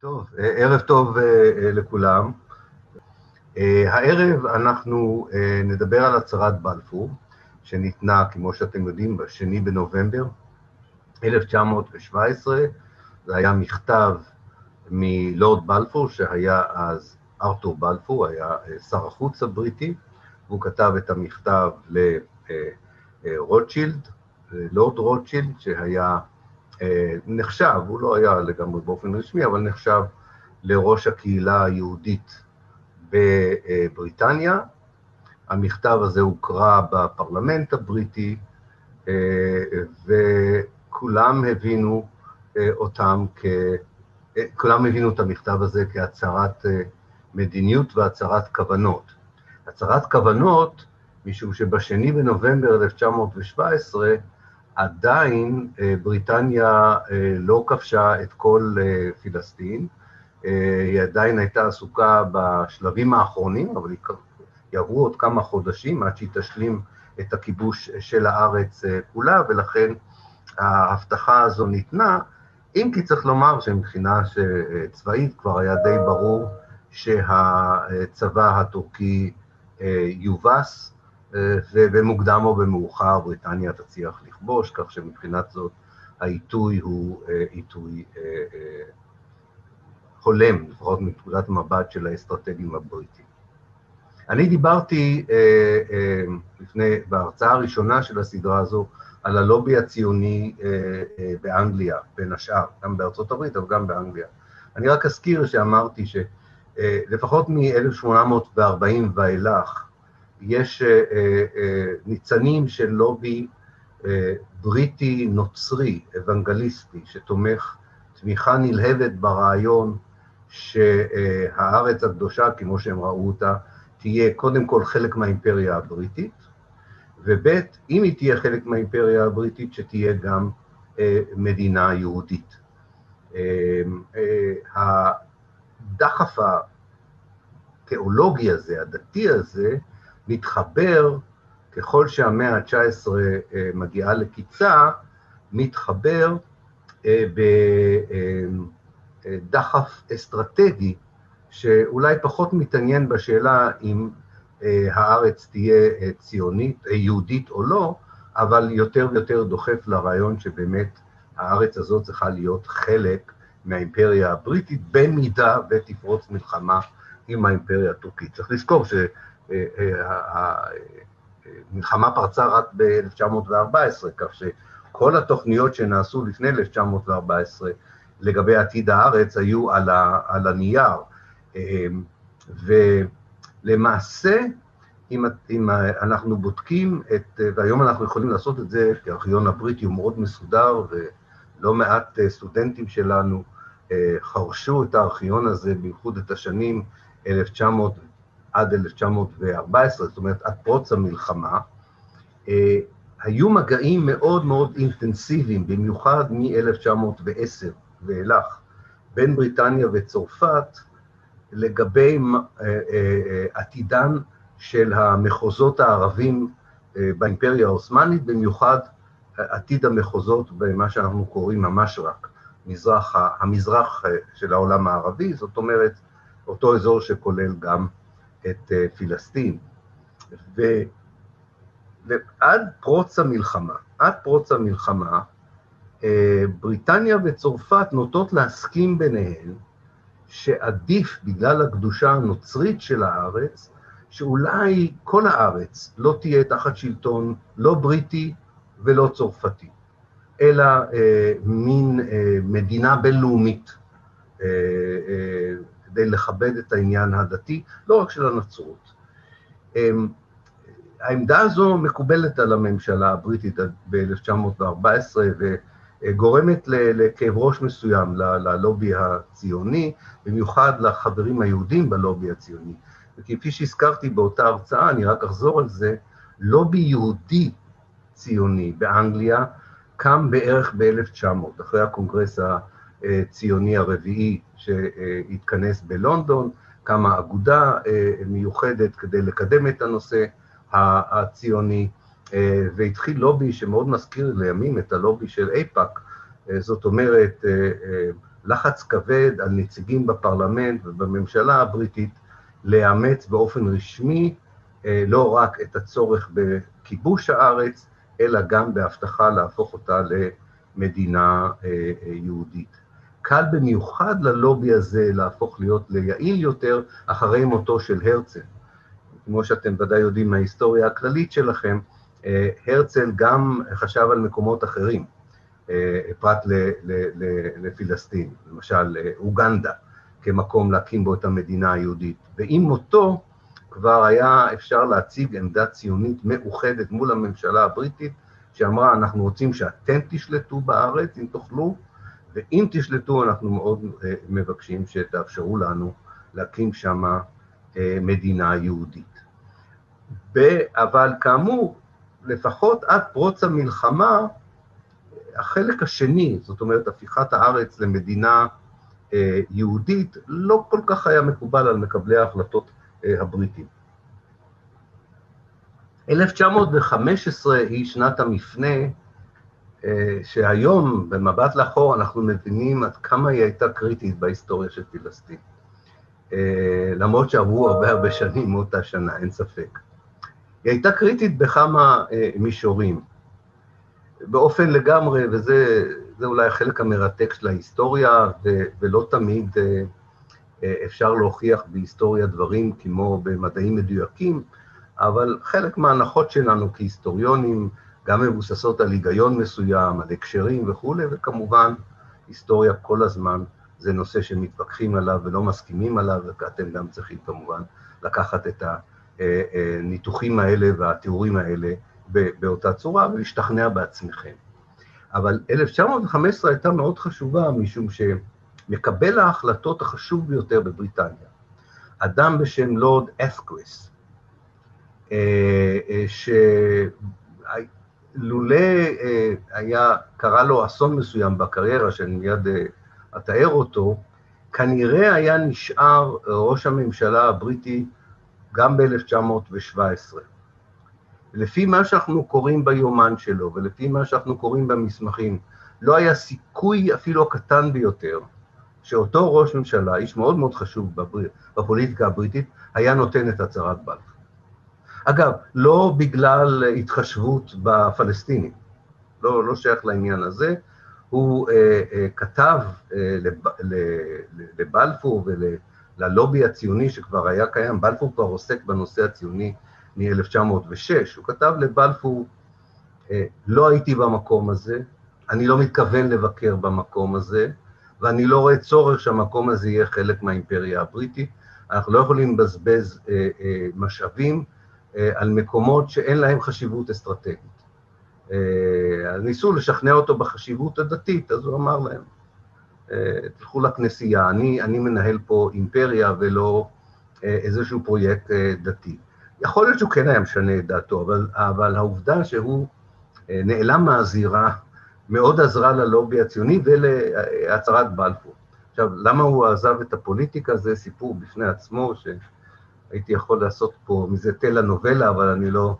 טוב, ערב טוב לכולם. הערב אנחנו נדבר על הצהרת בלפור, שניתנה, כמו שאתם יודעים, בשני בנובמבר 1917. זה היה מכתב מלורד בלפור, שהיה אז ארתור בלפור, היה שר החוץ הבריטי, והוא כתב את המכתב לרוטשילד, לורד רוטשילד, שהיה נחשב, הוא לא היה לגמרי באופן רשמי, אבל נחשב לראש הקהילה היהודית בבריטניה. המכתב הזה הוקרא בפרלמנט הבריטי, וכולם הבינו אותם כ... כולם הבינו את המכתב הזה כהצהרת מדיניות והצהרת כוונות. הצהרת כוונות, משום שבשני בנובמבר 1917, עדיין בריטניה לא כבשה את כל פלסטין, היא עדיין הייתה עסוקה בשלבים האחרונים, אבל יעברו עוד כמה חודשים עד שהיא תשלים את הכיבוש של הארץ כולה, ולכן ההבטחה הזו ניתנה, אם כי צריך לומר שמבחינה צבאית כבר היה די ברור שהצבא הטורקי יובס, ובמוקדם או במאוחר בריטניה תצליח לכבוש, כך שמבחינת זאת העיתוי הוא עיתוי הולם, לפחות מנקודת מבט של האסטרטגים הבריטים. אני דיברתי לפני, בהרצאה הראשונה של הסדרה הזו, על הלובי הציוני באנגליה, בין השאר, גם בארצות הברית, אבל גם באנגליה. אני רק אזכיר שאמרתי שלפחות מ-1840 ואילך, יש ניצנים של לובי בריטי נוצרי, אוונגליסטי, שתומך תמיכה נלהבת ברעיון שהארץ הקדושה, כמו שהם ראו אותה, תהיה קודם כל חלק מהאימפריה הבריטית, וב' אם היא תהיה חלק מהאימפריה הבריטית, שתהיה גם מדינה יהודית. הדחף התיאולוגי הזה, הדתי הזה, מתחבר, ככל שהמאה ה-19 מגיעה לקיצה, מתחבר בדחף אסטרטגי, שאולי פחות מתעניין בשאלה אם הארץ תהיה ציונית, יהודית או לא, אבל יותר ויותר דוחף לרעיון שבאמת הארץ הזאת צריכה להיות חלק מהאימפריה הבריטית, במידה ותפרוץ מלחמה עם האימפריה הטורקית. צריך לזכור שהמלחמה פרצה רק ב-1914, כך שכל התוכניות שנעשו לפני 1914 לגבי עתיד הארץ היו על, ה, על הנייר. ולמעשה, אם, אם אנחנו בודקים את, והיום אנחנו יכולים לעשות את זה, כי הארכיון הבריטי הוא מאוד מסודר, ולא מעט סטודנטים שלנו חרשו את הארכיון הזה, בייחוד את השנים 1900 עד 1914, זאת אומרת, עד פרוץ המלחמה, היו מגעים מאוד מאוד אינטנסיביים, במיוחד מ-1910 ואילך, בין בריטניה וצרפת, לגבי עתידן של המחוזות הערבים באימפריה העות'מאנית, במיוחד עתיד המחוזות במה שאנחנו קוראים המשרק, מזרח, המזרח של העולם הערבי, זאת אומרת, אותו אזור שכולל גם את פלסטין. ו... ועד פרוץ המלחמה, עד פרוץ המלחמה, בריטניה וצרפת נוטות להסכים ביניהן שעדיף, בגלל הקדושה הנוצרית של הארץ, שאולי כל הארץ לא תהיה תחת שלטון לא בריטי ולא צרפתי, אלא אה, מין אה, מדינה בינלאומית, אה, אה, כדי לכבד את העניין הדתי, לא רק של הנצרות. אה, העמדה הזו מקובלת על הממשלה הבריטית ב-1914, וגורמת לכאב ראש מסוים ללובי הציוני, במיוחד לחברים היהודים בלובי הציוני. וכפי שהזכרתי באותה הרצאה, אני רק אחזור על זה, לובי יהודי ציוני באנגליה קם בערך ב-1900, אחרי הקונגרס הציוני הרביעי שהתכנס בלונדון, קמה אגודה מיוחדת כדי לקדם את הנושא הציוני, והתחיל לובי שמאוד מזכיר לימים את הלובי של אייפאק, זאת אומרת, לחץ כבד על נציגים בפרלמנט ובממשלה הבריטית לאמץ באופן רשמי לא רק את הצורך בכיבוש הארץ, אלא גם בהבטחה להפוך אותה למדינה יהודית. קל במיוחד ללובי הזה להפוך להיות ליעיל יותר אחרי מותו של הרצל. כמו שאתם ודאי יודעים מההיסטוריה הכללית שלכם, הרצל גם חשב על מקומות אחרים, פרט לפלסטין, למשל אוגנדה, כמקום להקים בו את המדינה היהודית. ועם מותו כבר היה אפשר להציג עמדה ציונית מאוחדת מול הממשלה הבריטית, שאמרה, אנחנו רוצים שאתם תשלטו בארץ, אם תוכלו, ואם תשלטו, אנחנו מאוד מבקשים שתאפשרו לנו להקים שם מדינה יהודית. אבל כאמור, לפחות עד פרוץ המלחמה, החלק השני, זאת אומרת, הפיכת הארץ למדינה יהודית, לא כל כך היה מקובל על מקבלי ההחלטות הבריטים. 1915 היא שנת המפנה, שהיום, במבט לאחור, אנחנו מבינים עד כמה היא הייתה קריטית בהיסטוריה של פלסטין. למרות שעברו הרבה הרבה שנים מאותה שנה, אין ספק. היא הייתה קריטית בכמה מישורים. באופן לגמרי, וזה אולי החלק המרתק של ההיסטוריה, ולא תמיד אפשר להוכיח בהיסטוריה דברים כמו במדעים מדויקים, אבל חלק מההנחות שלנו כהיסטוריונים גם מבוססות על היגיון מסוים, על הקשרים וכולי, וכמובן, היסטוריה כל הזמן זה נושא שמתווכחים עליו ולא מסכימים עליו, ואתם גם צריכים כמובן לקחת את הניתוחים האלה והתיאורים האלה באותה צורה ולהשתכנע בעצמכם. אבל 1915 הייתה מאוד חשובה, משום שמקבל ההחלטות החשוב ביותר בבריטניה, אדם בשם לורד את'קוויס, שלולא היה, קרה לו אסון מסוים בקריירה, שאני מיד אתאר אותו, כנראה היה נשאר ראש הממשלה הבריטי גם ב-1917. לפי מה שאנחנו קוראים ביומן שלו, ולפי מה שאנחנו קוראים במסמכים, לא היה סיכוי אפילו הקטן ביותר שאותו ראש ממשלה, איש מאוד מאוד חשוב בפוליטיקה הבריטית, היה נותן את הצהרת בלפור. אגב, לא בגלל התחשבות בפלסטינים, לא, לא שייך לעניין הזה, הוא אה, אה, כתב אה, לב, לבלפור וללובי הציוני שכבר היה קיים, בלפור כבר עוסק בנושא הציוני מ-1906, הוא כתב לבלפור, אה, לא הייתי במקום הזה, אני לא מתכוון לבקר במקום הזה, ואני לא רואה צורך שהמקום הזה יהיה חלק מהאימפריה הבריטית, אנחנו לא יכולים לבזבז אה, אה, משאבים על מקומות שאין להם חשיבות אסטרטגית. אה, ניסו לשכנע אותו בחשיבות הדתית, אז הוא אמר להם, אה, תלכו לכנסייה, אני, אני מנהל פה אימפריה ולא אה, איזשהו פרויקט אה, דתי. יכול להיות שהוא כן היה משנה את דעתו, אבל, אבל העובדה שהוא אה, נעלם מהזירה מאוד עזרה ללובי הציוני ולהצהרת בלפור. עכשיו, למה הוא עזב את הפוליטיקה? זה סיפור בפני עצמו, שהייתי יכול לעשות פה מזה טלנובלה, אבל אני לא,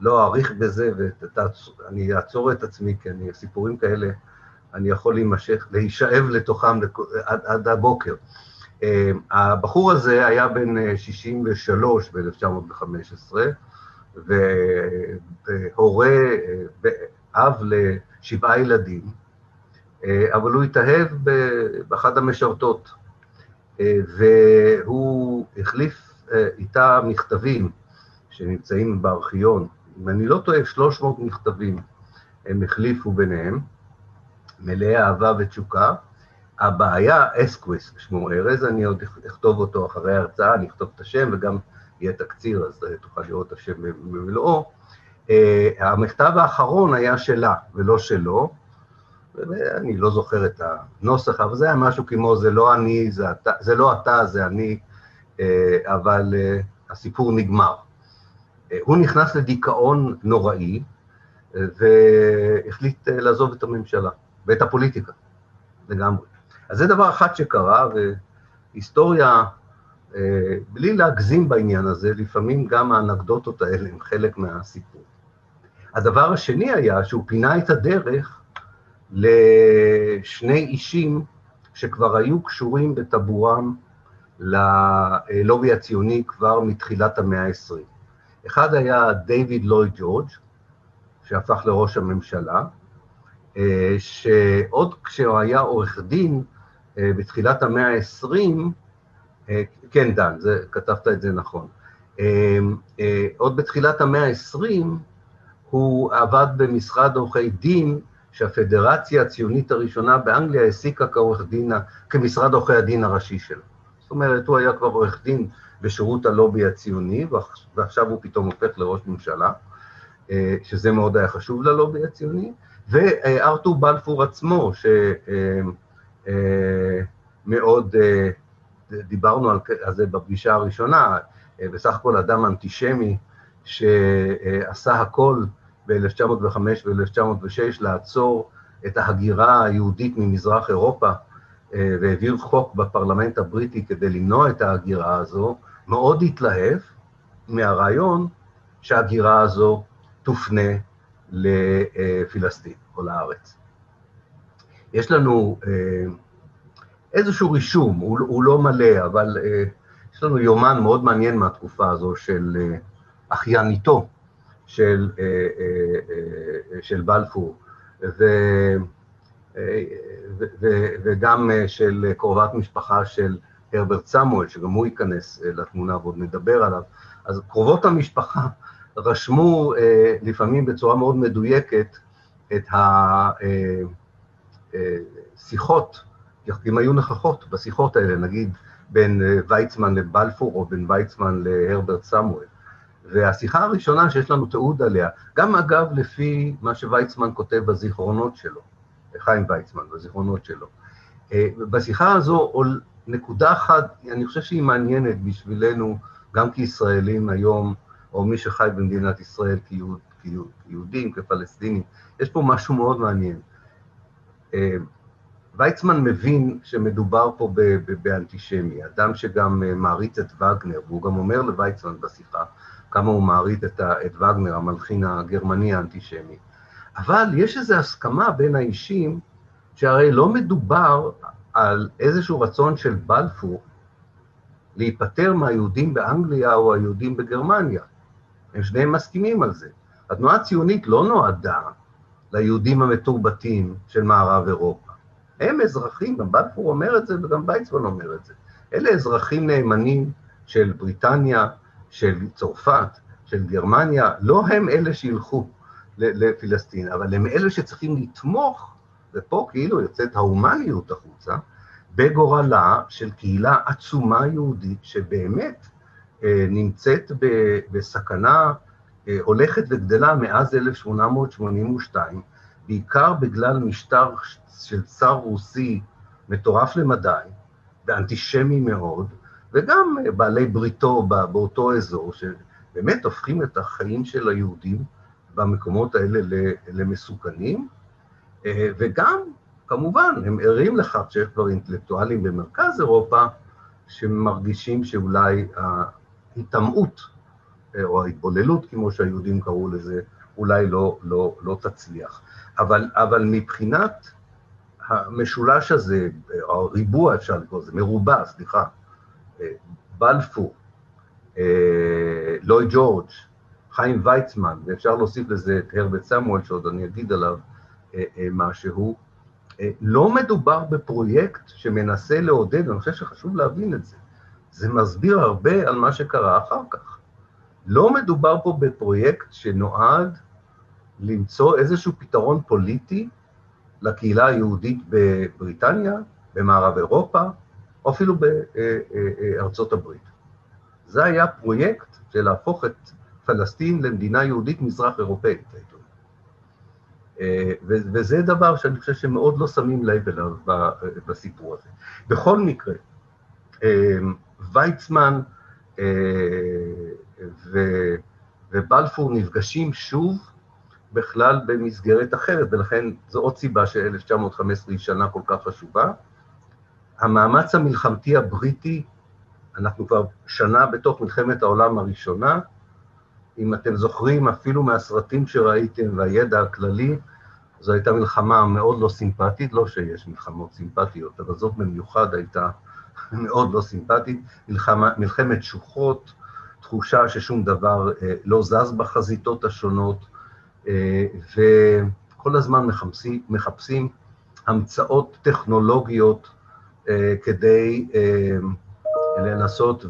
לא אאריך בזה, ואני אעצור את עצמי, כי אני, סיפורים כאלה, אני יכול להימשך, להישאב לתוכם עד, עד הבוקר. הבחור הזה היה בן 63 ב-1915, והורה, אב לשבעה ילדים, אבל הוא התאהב באחת המשרתות, והוא החליף איתה מכתבים שנמצאים בארכיון. אם אני לא טועה, 300 מכתבים הם החליפו ביניהם, מלאי אהבה ותשוקה. הבעיה, אסקוויס, שמו ארז, אני עוד אכתוב אותו אחרי ההרצאה, אני אכתוב את השם וגם יהיה תקציר, אז תוכל לראות את השם במלואו. המכתב האחרון היה שלה ולא שלו, ואני לא זוכר את הנוסח, אבל זה היה משהו כמו, זה לא אני, זה, אתה, זה לא אתה, זה אני, אבל הסיפור נגמר. הוא נכנס לדיכאון נוראי, והחליט לעזוב את הממשלה ואת הפוליטיקה, לגמרי. אז זה דבר אחד שקרה, והיסטוריה, בלי להגזים בעניין הזה, לפעמים גם האנקדוטות האלה הם חלק מהסיפור. הדבר השני היה שהוא פינה את הדרך לשני אישים שכבר היו קשורים בטבורם ללובי הציוני כבר מתחילת המאה ה-20. אחד היה דיוויד לוי ג'ורג', שהפך לראש הממשלה, אה, שעוד כשהוא היה עורך דין אה, בתחילת המאה ה-20, אה, כן, דן, זה, כתבת את זה נכון. עוד בתחילת המאה ה-20, הוא עבד במשרד עורכי דין שהפדרציה הציונית הראשונה באנגליה העסיקה כעורך דין, כמשרד עורכי הדין הראשי שלו. אומרת, הוא היה כבר עורך דין בשירות הלובי הציוני, ועכשיו הוא פתאום הופך לראש ממשלה, אה, שזה מאוד היה חשוב ללובי הציוני, וארתור בלפור עצמו, שמאוד אה, אה, דיברנו על זה בפגישה הראשונה, בסך הכל אדם אנטישמי שעשה הכל ב-1905 ו-1906 לעצור את ההגירה היהודית ממזרח אירופה, והעביר חוק בפרלמנט הבריטי כדי למנוע את ההגירה הזו, מאוד התלהב מהרעיון שההגירה הזו תופנה לפלסטין או לארץ. יש לנו אה, איזשהו רישום, הוא, הוא לא מלא, אבל אה, יש לנו יומן מאוד מעניין מהתקופה הזו של אה, אחייניתו של, של בלפור, ו, וגם של קרובת משפחה של הרברט סמואל, שגם הוא ייכנס לתמונה ועוד נדבר עליו. אז קרובות המשפחה רשמו אה, לפעמים בצורה מאוד מדויקת את השיחות, אה, אם היו נכחות בשיחות האלה, נגיד בין אה, ויצמן לבלפור או בין ויצמן להרברט סמואל. והשיחה הראשונה שיש לנו תיעוד עליה, גם אגב לפי מה שוויצמן כותב בזיכרונות שלו, חיים ויצמן, בזיכרונות שלו. בשיחה הזו נקודה אחת, אני חושב שהיא מעניינת בשבילנו, גם כישראלים היום, או מי שחי במדינת ישראל כיהוד, כיהוד, כיהודים, כפלסטינים, יש פה משהו מאוד מעניין. אה, ויצמן מבין שמדובר פה באנטישמי, אדם שגם אה, מעריץ את וגנר, והוא גם אומר לוויצמן בשיחה כמה הוא מעריץ את, את וגנר, המלחין הגרמני האנטישמי. אבל יש איזו הסכמה בין האישים, שהרי לא מדובר על איזשהו רצון של בלפור להיפטר מהיהודים באנגליה או היהודים בגרמניה. הם שניהם מסכימים על זה. התנועה הציונית לא נועדה ליהודים המתורבתים של מערב אירופה. הם אזרחים, גם בלפור אומר את זה וגם ויצמן אומר את זה. אלה אזרחים נאמנים של בריטניה, של צרפת, של גרמניה, לא הם אלה שילכו לפלסטין, אבל הם אלה שצריכים לתמוך, ופה כאילו יוצאת ההומניות החוצה, בגורלה של קהילה עצומה יהודית שבאמת אה, נמצאת בסכנה אה, הולכת וגדלה מאז 1882, בעיקר בגלל משטר של צאר רוסי מטורף למדי ואנטישמי מאוד, וגם בעלי בריתו באותו אזור, שבאמת הופכים את החיים של היהודים במקומות האלה למסוכנים, אה, וגם, כמובן, הם ערים לכך שיש כבר אינטלקטואלים במרכז אירופה שמרגישים שאולי ההיטמעות, אה, או ההתבוללות, כמו שהיהודים קראו לזה, אולי לא, לא, לא תצליח. אבל, אבל מבחינת המשולש הזה, הריבוע אפשר לקרוא לזה, מרובע, סליחה, אה, בלפור, אה, לוי ג'ורג', חיים ויצמן, ואפשר להוסיף לזה את הרבט סמואל, שעוד אני אגיד עליו משהו, לא מדובר בפרויקט שמנסה לעודד, אני חושב שחשוב להבין את זה, זה מסביר הרבה על מה שקרה אחר כך. לא מדובר פה בפרויקט שנועד למצוא איזשהו פתרון פוליטי לקהילה היהודית בבריטניה, במערב אירופה, או אפילו בארצות הברית. זה היה פרויקט של להפוך את פלסטין למדינה יהודית מזרח אירופאית, אומר. וזה דבר שאני חושב שמאוד לא שמים לב אליו בסיפור הזה. בכל מקרה, ויצמן אה, ובלפור נפגשים שוב בכלל במסגרת אחרת, ולכן זו עוד סיבה ש-1915 היא שנה כל כך חשובה. המאמץ המלחמתי הבריטי, אנחנו כבר שנה בתוך מלחמת העולם הראשונה, אם אתם זוכרים, אפילו מהסרטים שראיתם והידע הכללי, זו הייתה מלחמה מאוד לא סימפטית, לא שיש מלחמות סימפטיות, אבל זאת במיוחד הייתה מאוד לא סימפטית, מלחמה, מלחמת שוחות, תחושה ששום דבר אה, לא זז בחזיתות השונות, אה, וכל הזמן מחפשים, מחפשים המצאות טכנולוגיות אה, כדי אה, לנסות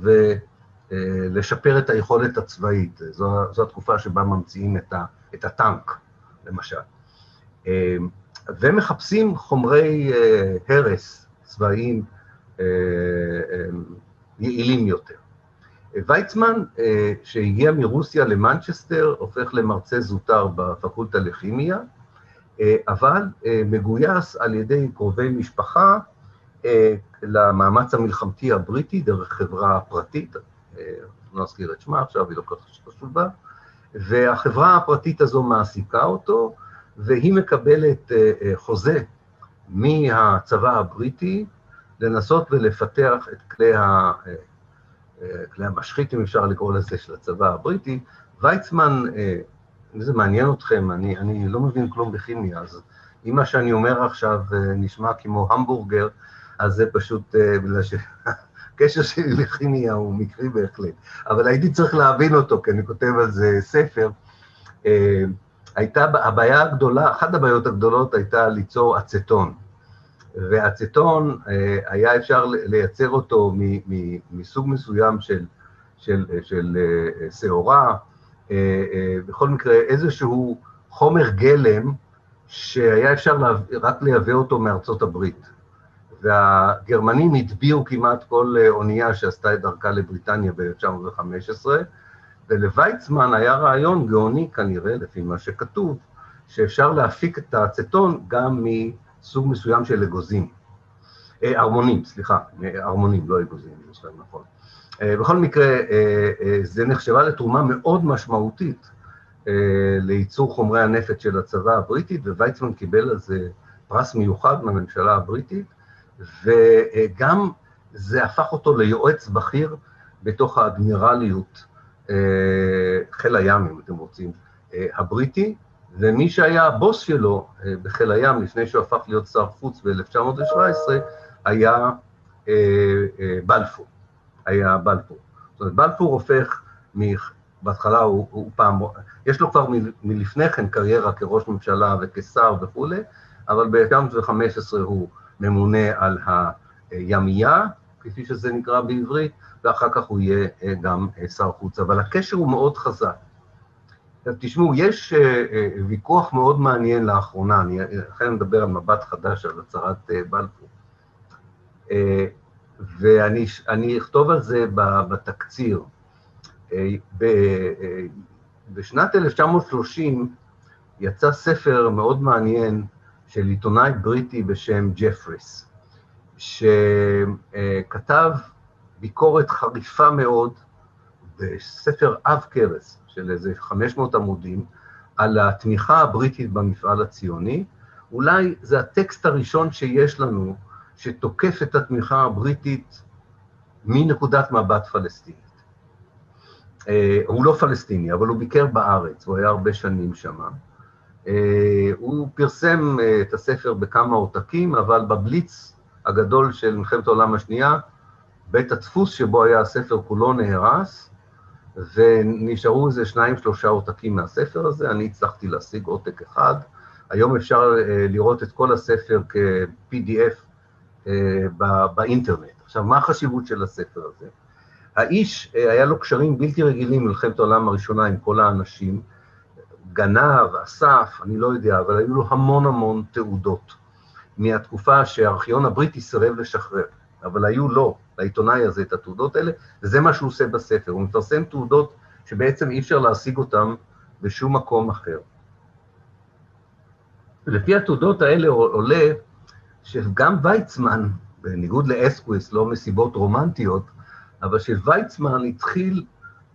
ולשפר את היכולת הצבאית. זו, זו התקופה שבה ממציאים את, ה, את הטנק, למשל. ומחפשים חומרי הרס צבאיים יעילים יותר. ויצמן, שהגיע מרוסיה למנצ'סטר, הופך למרצה זוטר בפקולטה לכימיה, אבל מגויס על ידי קרובי משפחה למאמץ המלחמתי הבריטי דרך חברה פרטית, לא אזכיר את שמה עכשיו, היא לא כל כך חשובה, והחברה הפרטית הזו מעסיקה אותו, והיא מקבלת חוזה מהצבא הבריטי לנסות ולפתח את כלי, ה... כלי המשחית, אם אפשר לקרוא לזה, של הצבא הבריטי. ויצמן, אם זה מעניין אתכם, אני, אני לא מבין כלום בכימיה, אז אם מה שאני אומר עכשיו נשמע כמו המבורגר, אז זה פשוט בגלל שהקשר שלי לכימיה הוא מקרי בהחלט. אבל הייתי צריך להבין אותו, כי אני כותב על זה ספר. הייתה, הבעיה הגדולה, אחת הבעיות הגדולות הייתה ליצור אצטון. ואצטון, היה אפשר לייצר אותו מסוג מסוים של, של, של שעורה, בכל מקרה איזשהו חומר גלם שהיה אפשר רק לייבא אותו מארצות הברית. והגרמנים הטביעו כמעט כל אונייה שעשתה את דרכה לבריטניה ב-1915, ולוויצמן היה רעיון גאוני כנראה, לפי מה שכתוב, שאפשר להפיק את האצטון גם מסוג מסוים של אגוזים. ארמונים, סליחה, ארמונים, לא אגוזים, יש להם נכון. בכל מקרה, זה נחשבה לתרומה מאוד משמעותית לייצור חומרי הנפץ של הצבא הבריטי, וויצמן קיבל על זה פרס מיוחד מהממשלה הבריטית, וגם זה הפך אותו ליועץ בכיר בתוך האדמירליות, חיל הים, אם אתם רוצים, הבריטי, ומי שהיה הבוס שלו בחיל הים לפני שהוא הפך להיות שר חוץ ב-1917, היה בלפור, היה בלפור. זאת אומרת, בלפור הופך, בהתחלה הוא, הוא פעם, יש לו כבר מלפני כן קריירה כראש ממשלה וכשר וכולי, אבל ב-1915 הוא ממונה על הימייה, כפי שזה נקרא בעברית, ואחר כך הוא יהיה גם שר חוץ. אבל הקשר הוא מאוד חזק. תשמעו, יש ויכוח מאוד מעניין לאחרונה, אני אכן מדבר על מבט חדש על הצהרת בלפור. ואני אכתוב על זה בתקציר. בשנת 1930 יצא ספר מאוד מעניין של עיתונאי בריטי בשם ג'פריס, שכתב ביקורת חריפה מאוד בספר עב כרס של איזה 500 עמודים על התמיכה הבריטית במפעל הציוני. אולי זה הטקסט הראשון שיש לנו שתוקף את התמיכה הבריטית מנקודת מבט פלסטינית. הוא לא פלסטיני, אבל הוא ביקר בארץ, הוא היה הרבה שנים שם. הוא פרסם את הספר בכמה עותקים, אבל בבליץ הגדול של מלחמת העולם השנייה, בית הדפוס שבו היה הספר כולו נהרס, ונשארו איזה שניים, שלושה עותקים מהספר הזה, אני הצלחתי להשיג עותק אחד. היום אפשר לראות את כל הספר כ-PDF באינטרנט. עכשיו, מה החשיבות של הספר הזה? האיש, היה לו קשרים בלתי רגילים במלחמת העולם הראשונה עם כל האנשים, גנב, אסף, אני לא יודע, אבל היו לו המון המון תעודות מהתקופה שהארכיון הבריטי סירב לשחרר, אבל היו לו, לעיתונאי הזה, את התעודות האלה, וזה מה שהוא עושה בספר, הוא מפרסם תעודות שבעצם אי אפשר להשיג אותן בשום מקום אחר. לפי התעודות האלה עולה שגם ויצמן, בניגוד לאסקוויס, לא מסיבות רומנטיות, אבל שוויצמן התחיל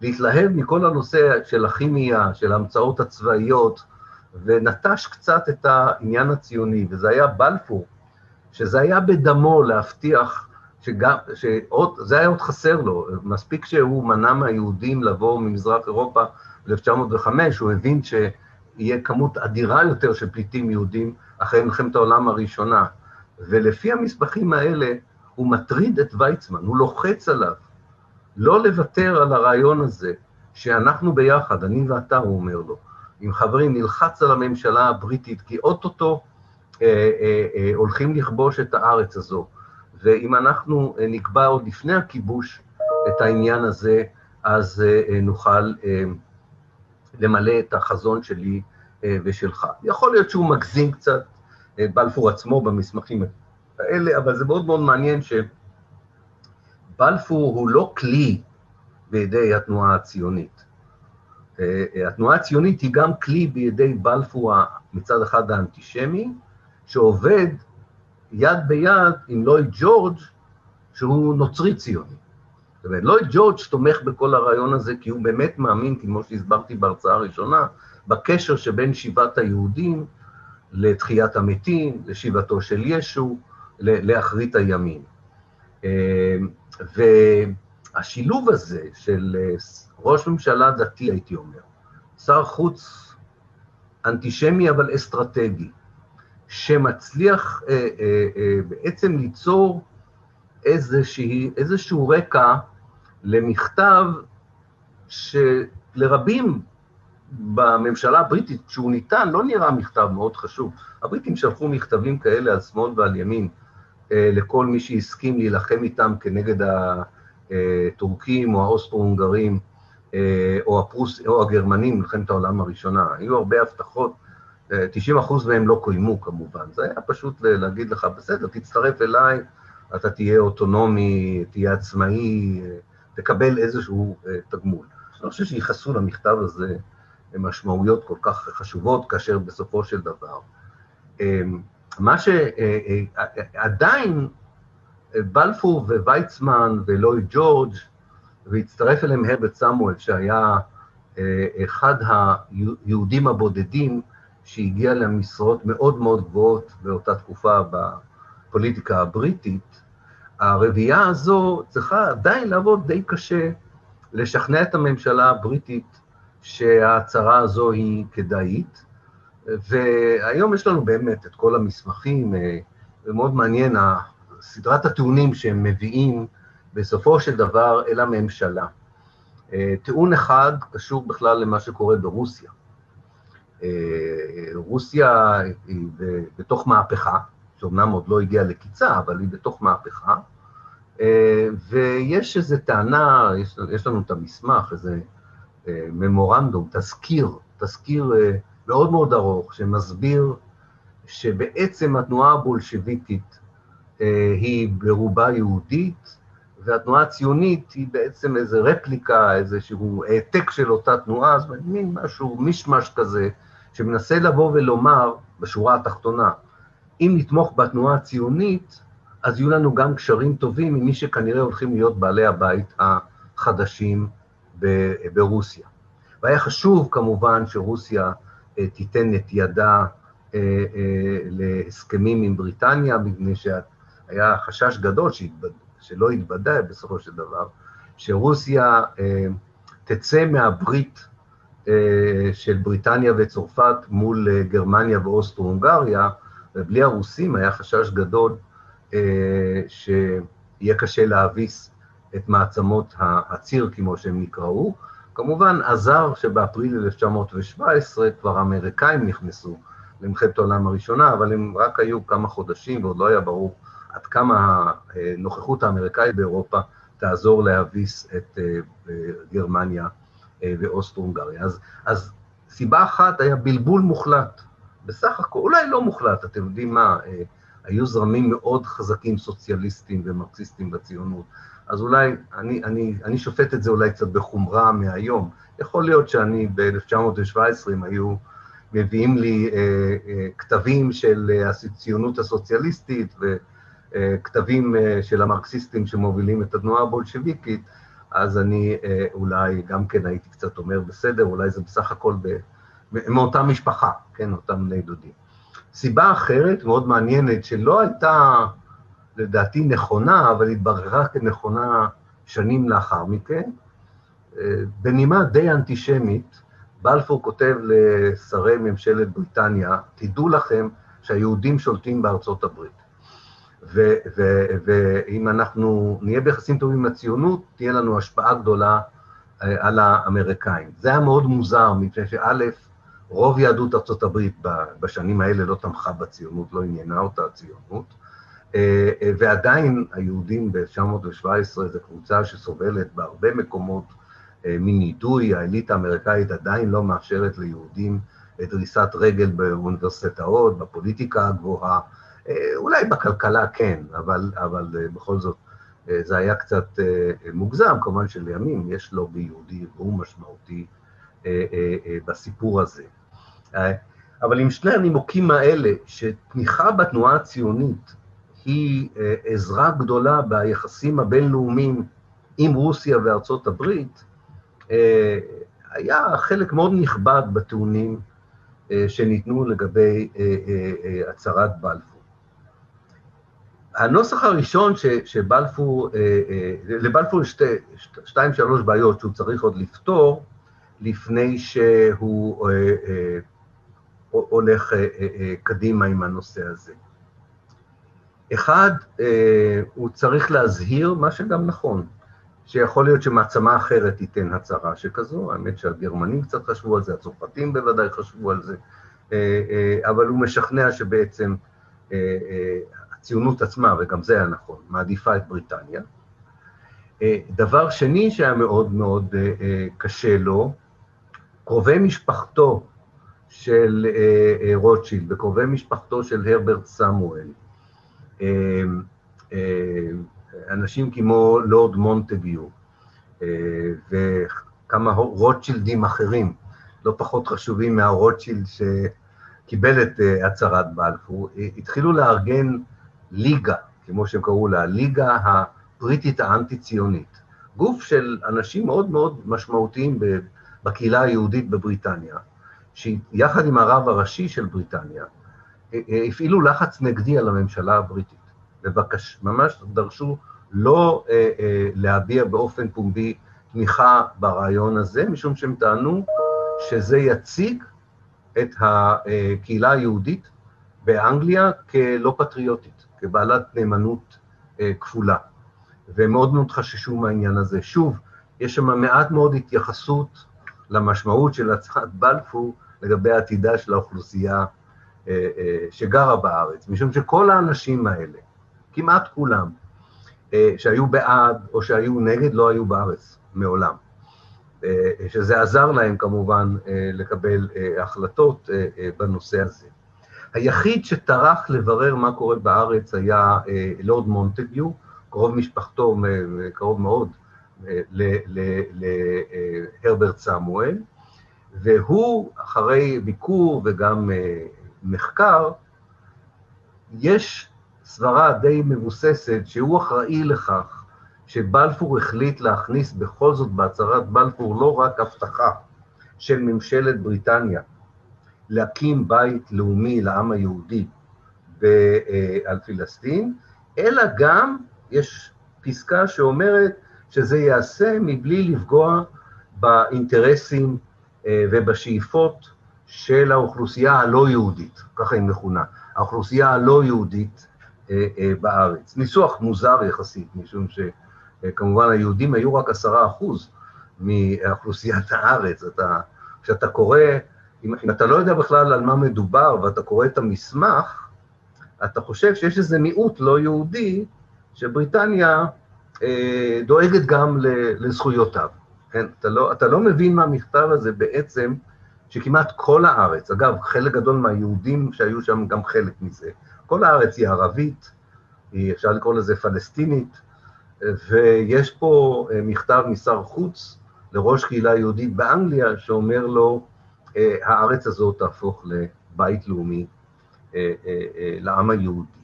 להתלהב מכל הנושא של הכימיה, של ההמצאות הצבאיות, ונטש קצת את העניין הציוני, וזה היה בלפור, שזה היה בדמו להבטיח שגם, שעוד, זה היה עוד חסר לו, מספיק שהוא מנע מהיהודים לבוא ממזרח אירופה ב-1905, הוא הבין יהיה כמות אדירה יותר של פליטים יהודים אחרי מלחמת העולם הראשונה. ולפי המסמכים האלה, הוא מטריד את ויצמן, הוא לוחץ עליו לא לוותר על הרעיון הזה, שאנחנו ביחד, אני ואתה, הוא אומר לו, עם חברים, נלחץ על הממשלה הבריטית, כי אוטוטו אה, אה, אה, הולכים לכבוש את הארץ הזו. ואם אנחנו אה, נקבע עוד לפני הכיבוש את העניין הזה, אז אה, אה, נוכל אה, למלא את החזון שלי אה, ושלך. יכול להיות שהוא מגזים קצת, אה, בלפור עצמו במסמכים האלה, אבל זה מאוד מאוד מעניין שבלפור הוא לא כלי בידי התנועה הציונית. אה, התנועה הציונית היא גם כלי בידי בלפור מצד אחד האנטישמי, שעובד יד ביד עם לויד ג'ורג' שהוא נוצרי ציוני. זאת אומרת, לויד ג'ורג' תומך בכל הרעיון הזה כי הוא באמת מאמין, כמו שהסברתי בהרצאה הראשונה, בקשר שבין שיבת היהודים לתחיית המתים, לשיבתו של ישו, לאחרית הימים. והשילוב הזה של אה, ראש ממשלה דתי, הייתי אומר, שר חוץ אנטישמי אבל אסטרטגי, שמצליח אה, אה, אה, בעצם ליצור איזושהי, איזשהו רקע למכתב שלרבים בממשלה הבריטית, כשהוא ניתן, לא נראה מכתב מאוד חשוב. הבריטים שלחו מכתבים כאלה על שמאל ועל ימין לכל מי שהסכים להילחם איתם כנגד הטורקים או האוסטרו-הונגרים אה, או, הפרוס, או הגרמנים במלחמת העולם הראשונה. היו הרבה הבטחות, 90 אה, אחוז מהם לא קוימו כמובן. זה היה פשוט להגיד לך, בסדר, תצטרף אליי, אתה תהיה אוטונומי, תהיה עצמאי, תקבל איזשהו תגמול. אני חושב שייחסו למכתב הזה משמעויות כל כך חשובות, כאשר בסופו של דבר, מה שעדיין בלפור וויצמן ולואי ג'ורג' והצטרף אליהם הרבט סמואל, שהיה אה, אחד היהודים הבודדים שהגיע למשרות מאוד מאוד גבוהות באותה תקופה בפוליטיקה הבריטית, הרביעייה הזו צריכה עדיין לעבוד די קשה לשכנע את הממשלה הבריטית שההצהרה הזו היא כדאית, והיום יש לנו באמת את כל המסמכים, ומאוד מעניין סדרת הטיעונים שהם מביאים בסופו של דבר אל הממשלה. טיעון אחד קשור בכלל למה שקורה ברוסיה. רוסיה היא בתוך מהפכה, שאומנם עוד לא הגיעה לקיצה, אבל היא בתוך מהפכה, ויש איזו טענה, יש, יש לנו את המסמך, איזה ממורנדום, תזכיר, תזכיר מאוד מאוד ארוך, שמסביר שבעצם התנועה הבולשביקית אה, היא ברובה יהודית, והתנועה הציונית היא בעצם איזו רפליקה, איזשהו העתק של אותה תנועה, זאת אומרת, מין משהו, מישמש כזה, שמנסה לבוא ולומר, בשורה התחתונה, אם נתמוך בתנועה הציונית, אז יהיו לנו גם קשרים טובים עם מי שכנראה הולכים להיות בעלי הבית החדשים ברוסיה. והיה חשוב כמובן שרוסיה תיתן את ידה אה, אה, להסכמים עם בריטניה, מפני שהיה חשש גדול שיתבד, שלא יתבדה בסופו של דבר, שרוסיה תצא מהברית של בריטניה וצרפת מול גרמניה ואוסטרו-הונגריה, ובלי הרוסים היה חשש גדול שיהיה קשה להביס את מעצמות הציר, כמו שהם נקראו, כמובן עזר שבאפריל 1917 כבר האמריקאים נכנסו למלחמת העולם הראשונה, אבל הם רק היו כמה חודשים ועוד לא היה ברור עד כמה הנוכחות האמריקאית באירופה תעזור להביס את אה, גרמניה אה, ואוסטרו-הונגריה. אז, אז סיבה אחת היה בלבול מוחלט, בסך הכל, אולי לא מוחלט, אתם יודעים מה, אה, היו זרמים מאוד חזקים סוציאליסטים ומרקסיסטים בציונות, אז אולי, אני, אני, אני שופט את זה אולי קצת בחומרה מהיום. יכול להיות שאני ב-1917, אם היו מביאים לי אה, אה, כתבים של אה, הציונות הסוציאליסטית וכתבים אה, של המרקסיסטים שמובילים את התנועה הבולשביקית, אז אני אה, אולי גם כן הייתי קצת אומר, בסדר, אולי זה בסך הכל ב, מאותה משפחה, כן, אותם בני דודים. סיבה אחרת, מאוד מעניינת, שלא הייתה... לדעתי נכונה, אבל התבררה כנכונה שנים לאחר מכן, אה, בנימה די אנטישמית, בלפור כותב לשרי ממשלת בריטניה, תדעו לכם שהיהודים שולטים בארצות הברית. ואם אנחנו נהיה ביחסים טובים עם הציונות, תהיה לנו השפעה גדולה אה, על האמריקאים. זה היה מאוד מוזר, מפני שא', רוב יהדות ארצות הברית בשנים האלה לא תמכה בציונות, לא עניינה אותה הציונות, אה, אה, ועדיין היהודים ב-1917 זו קבוצה שסובלת בהרבה מקומות מנידוי, האליטה האמריקאית עדיין לא מאפשרת ליהודים דריסת רגל באוניברסיטאות, בפוליטיקה הגבוהה, אולי בכלכלה כן, אבל, אבל בכל זאת זה היה קצת מוגזם, כמובן שלימים יש לובי יהודי והוא משמעותי בסיפור הזה. אבל עם שני הנימוקים האלה, שתמיכה בתנועה הציונית היא עזרה גדולה ביחסים הבינלאומיים עם רוסיה וארצות הברית, היה חלק מאוד נכבד בטיעונים שניתנו לגבי הצהרת בלפור. הנוסח הראשון ש, שבלפור, לבלפור יש שתיים, שלוש בעיות שהוא צריך עוד לפתור לפני שהוא הולך קדימה עם הנושא הזה. אחד, הוא צריך להזהיר, מה שגם נכון, שיכול להיות שמעצמה אחרת תיתן הצהרה שכזו, האמת שהגרמנים קצת חשבו על זה, הצרפתים בוודאי חשבו על זה, אבל הוא משכנע שבעצם הציונות עצמה, וגם זה היה נכון, מעדיפה את בריטניה. דבר שני שהיה מאוד מאוד קשה לו, קרובי משפחתו של רוטשילד וקרובי משפחתו של הרברט סמואל, אנשים כמו לורד מונטגיו וכמה רוטשילדים אחרים, לא פחות חשובים מהרוטשילד שקיבל את הצהרת בלפור, התחילו לארגן ליגה, כמו שהם קראו לה, הליגה הבריטית האנטי-ציונית, גוף של אנשים מאוד מאוד משמעותיים בקהילה היהודית בבריטניה, שיחד עם הרב הראשי של בריטניה, הפעילו לחץ נגדי על הממשלה הבריטית, ובקש, ממש דרשו לא אה, אה, להביע באופן פומבי תמיכה ברעיון הזה, משום שהם טענו שזה יציג את הקהילה היהודית באנגליה כלא פטריוטית, כבעלת נאמנות אה, כפולה, והם מאוד מאוד חששו מהעניין הזה. שוב, יש שם מעט מאוד התייחסות למשמעות של הצעת בלפור לגבי עתידה של האוכלוסייה שגרה בארץ, משום שכל האנשים האלה, כמעט כולם, שהיו בעד או שהיו נגד, לא היו בארץ מעולם. שזה עזר להם כמובן לקבל החלטות בנושא הזה. היחיד שטרח לברר מה קורה בארץ היה לורד מונטגיו, קרוב משפחתו, קרוב מאוד, להרברט סמואל, והוא, אחרי ביקור וגם מחקר, יש סברה די מבוססת שהוא אחראי לכך שבלפור החליט להכניס בכל זאת בהצהרת בלפור לא רק הבטחה של ממשלת בריטניה להקים בית לאומי לעם היהודי על פלסטין, אלא גם יש פסקה שאומרת שזה ייעשה מבלי לפגוע באינטרסים ובשאיפות של האוכלוסייה הלא יהודית, ככה היא מכונה, האוכלוסייה הלא יהודית בארץ. ניסוח מוזר יחסית, משום שכמובן היהודים היו רק עשרה אחוז מאוכלוסיית הארץ. אתה, כשאתה קורא, אם, אם אתה לא יודע בכלל על מה מדובר ואתה קורא את המסמך, אתה חושב שיש איזה מיעוט לא יהודי שבריטניה אה, דואגת גם לזכויותיו. כן? אתה לא, אתה לא מבין מהמכתב הזה בעצם שכמעט כל הארץ, אגב, חלק גדול מהיהודים שהיו שם גם חלק מזה, כל הארץ היא ערבית, היא, אפשר לקרוא לזה פלסטינית, ויש פה אה, מכתב משר חוץ לראש קהילה יהודית באנגליה, שאומר לו, אה, הארץ הזאת תהפוך לבית לאומי אה, לעם היהודי.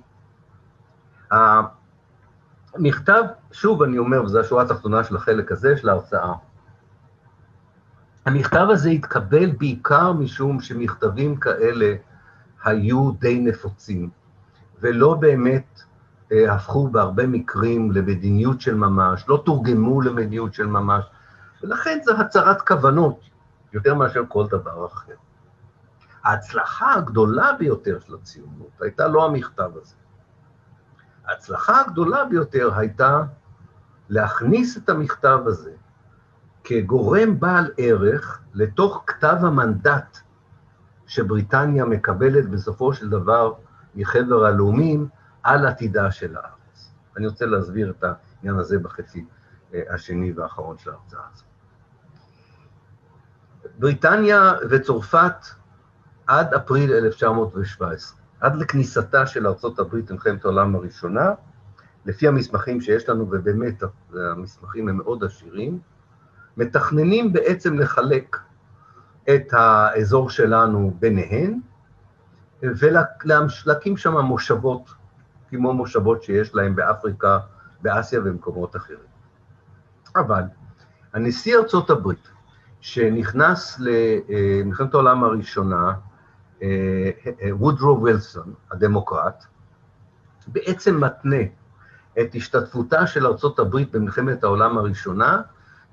המכתב, שוב אני אומר, וזו השורה התחתונה של החלק הזה של ההרצאה, המכתב הזה התקבל בעיקר משום שמכתבים כאלה היו די נפוצים. ולא באמת אה, הפכו בהרבה מקרים למדיניות של ממש, לא תורגמו למדיניות של ממש, ולכן זו הצהרת כוונות יותר מאשר כל דבר אחר. ההצלחה הגדולה ביותר של הציונות הייתה לא המכתב הזה. ההצלחה הגדולה ביותר הייתה להכניס את המכתב הזה כגורם בעל ערך לתוך כתב המנדט שבריטניה מקבלת בסופו של דבר מחבר הלאומים על עתידה של הארץ. אני רוצה להסביר את העניין הזה בחצי אה, השני והאחרון של ההרצאה הזאת. בריטניה וצרפת עד אפריל 1917, עד לכניסתה של ארצות הברית למלחמת העולם הראשונה, לפי המסמכים שיש לנו, ובאמת המסמכים הם מאוד עשירים, מתכננים בעצם לחלק את האזור שלנו ביניהן, ולהקים שם מושבות, כמו מושבות שיש להם באפריקה, באסיה ובמקומות אחרים. אבל הנשיא ארצות הברית, שנכנס למלחמת העולם הראשונה, אה, אה, וודרו וילסון, הדמוקרט, בעצם מתנה את השתתפותה של ארצות הברית במלחמת העולם הראשונה,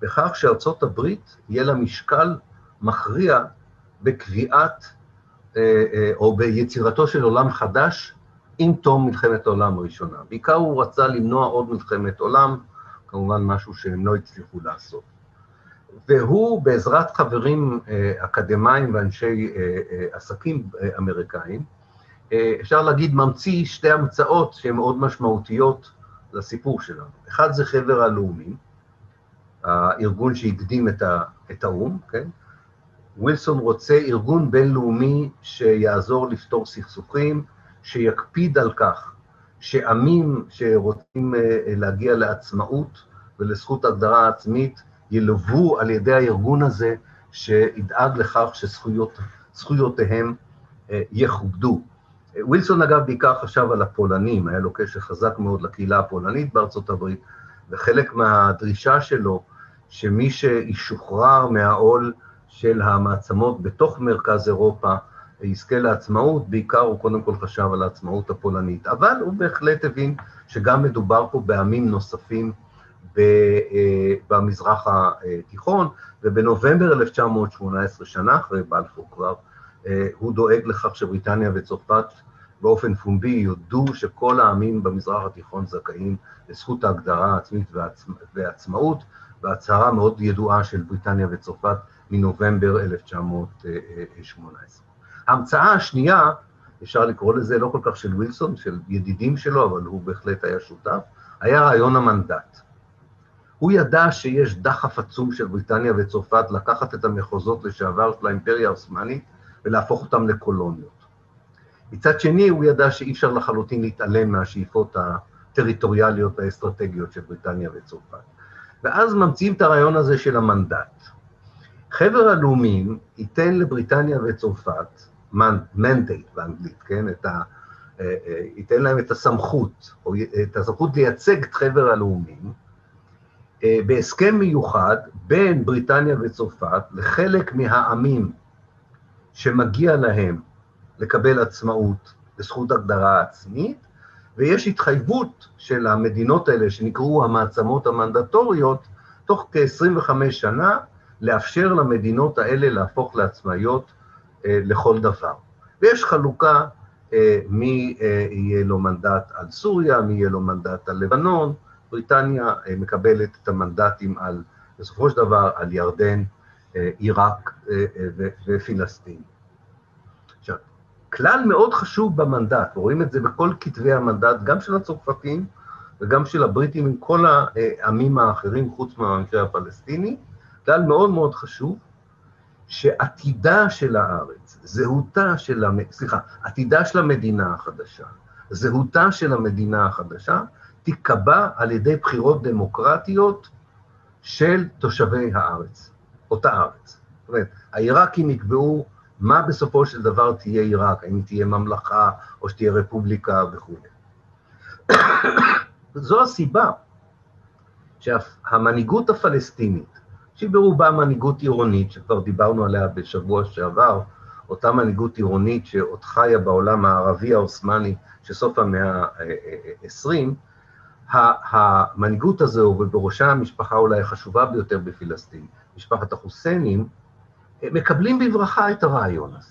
בכך שארצות הברית יהיה לה משקל מכריע בקביעת אה, או ביצירתו של עולם חדש עם תום מלחמת העולם הראשונה. בעיקר הוא רצה למנוע עוד מלחמת עולם, כמובן משהו שהם לא הצליחו לעשות. והוא, בעזרת חברים אה, אקדמאים ואנשי אה, אה, עסקים אמריקאים, אפשר להגיד, ממציא שתי המצאות שהן מאוד משמעותיות לסיפור שלנו. אחד זה חבר הלאומים, הארגון שהקדים את האו"ם, כן? ווילסון רוצה ארגון בינלאומי שיעזור לפתור סכסוכים, שיקפיד על כך שעמים שרוצים להגיע לעצמאות ולזכות הגדרה עצמית, ילוו על ידי הארגון הזה, שידאג לכך שזכויותיהם אה, יכובדו. ווילסון אגב בעיקר חשב על הפולנים, היה לו קשר חזק מאוד לקהילה הפולנית בארצות הברית, וחלק מהדרישה שלו, שמי שישוחרר מהעול של המעצמות בתוך מרכז אירופה, יזכה לעצמאות, בעיקר הוא קודם כל חשב על העצמאות הפולנית. אבל הוא בהחלט הבין שגם מדובר פה בעמים נוספים אה, במזרח התיכון, ובנובמבר 1918, שנה אחרי בלפור כבר, אה, הוא דואג לכך שבריטניה וצרפת באופן פומבי יודו שכל העמים במזרח התיכון זכאים לזכות ההגדרה העצמית ועצמאות, והצהרה מאוד ידועה של בריטניה וצרפת מנובמבר 1918. ההמצאה השנייה, אפשר לקרוא לזה לא כל כך של ווילסון, של ידידים שלו, אבל הוא בהחלט היה שותף, היה רעיון המנדט. הוא ידע שיש דחף עצום של בריטניה וצרפת לקחת את המחוזות לשעבר של האימפריה העות'מאנית ולהפוך אותם לקולוניות. מצד שני, הוא ידע שאי אפשר לחלוטין להתעלם מהשאיפות הטריטוריאליות והאסטרטגיות של בריטניה וצרפת. ואז ממציאים את הרעיון הזה של המנדט. חבר הלאומים ייתן לבריטניה וצרפת, מנדייט באנגלית, כן? את ה, אה, אה, ייתן להם את הסמכות, או את הסמכות לייצג את חבר הלאומים, אה, בהסכם מיוחד בין בריטניה וצרפת לחלק מהעמים שמגיע להם לקבל עצמאות לזכות הגדרה עצמית, ויש התחייבות של המדינות האלה, שנקראו המעצמות המנדטוריות, תוך כ-25 שנה, לאפשר למדינות האלה להפוך לעצמאיות אה, לכל דבר. ויש חלוקה אה, מי אה, יהיה לו מנדט על סוריה, מי יהיה לו מנדט על לבנון, בריטניה אה, מקבלת את המנדטים על, בסופו של דבר, על ירדן, אה, עיראק אה, ופלסטין. כלל מאוד חשוב במנדט, רואים את זה בכל כתבי המנדט, גם של הצרפתים וגם של הבריטים עם כל העמים האחרים, חוץ מהמקרה הפלסטיני, כלל מאוד מאוד חשוב, שעתידה של הארץ, זהותה של, המ... סליחה, עתידה של המדינה החדשה, זהותה של המדינה החדשה, תיקבע על ידי בחירות דמוקרטיות של תושבי הארץ, אותה ארץ. זאת אומרת, העיראקים יקבעו מה בסופו של דבר תהיה עיראק, האם תהיה ממלכה או שתהיה רפובליקה וכו'. זו הסיבה שהמנהיגות הפלסטינית, שהיא ברובה מנהיגות עירונית, שכבר דיברנו עליה בשבוע שעבר, אותה מנהיגות עירונית שעוד חיה בעולם הערבי העות'מאני של סוף המאה ה-20, המנהיגות הזו, ובראשה המשפחה אולי החשובה ביותר בפלסטין, משפחת החוסיינים, מקבלים בברכה את הרעיון הזה.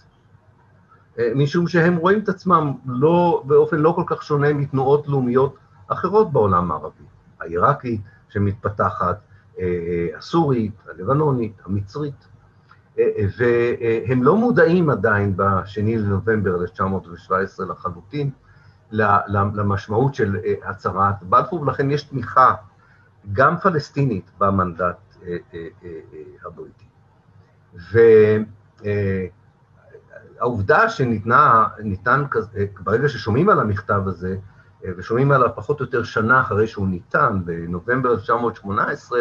משום שהם רואים את עצמם לא, באופן לא כל כך שונה מתנועות לאומיות אחרות בעולם הערבי. העיראקית שמתפתחת, הסורית, הלבנונית, המצרית. והם לא מודעים עדיין ב-2 לנובמבר 1917 לחלוטין למשמעות של הצהרת בלפור, ולכן יש תמיכה גם פלסטינית במנדט הבריטי. והעובדה שניתנה, ניתן, ברגע ששומעים על המכתב הזה, ושומעים עליו פחות או יותר שנה אחרי שהוא ניתן, בנובמבר 1918,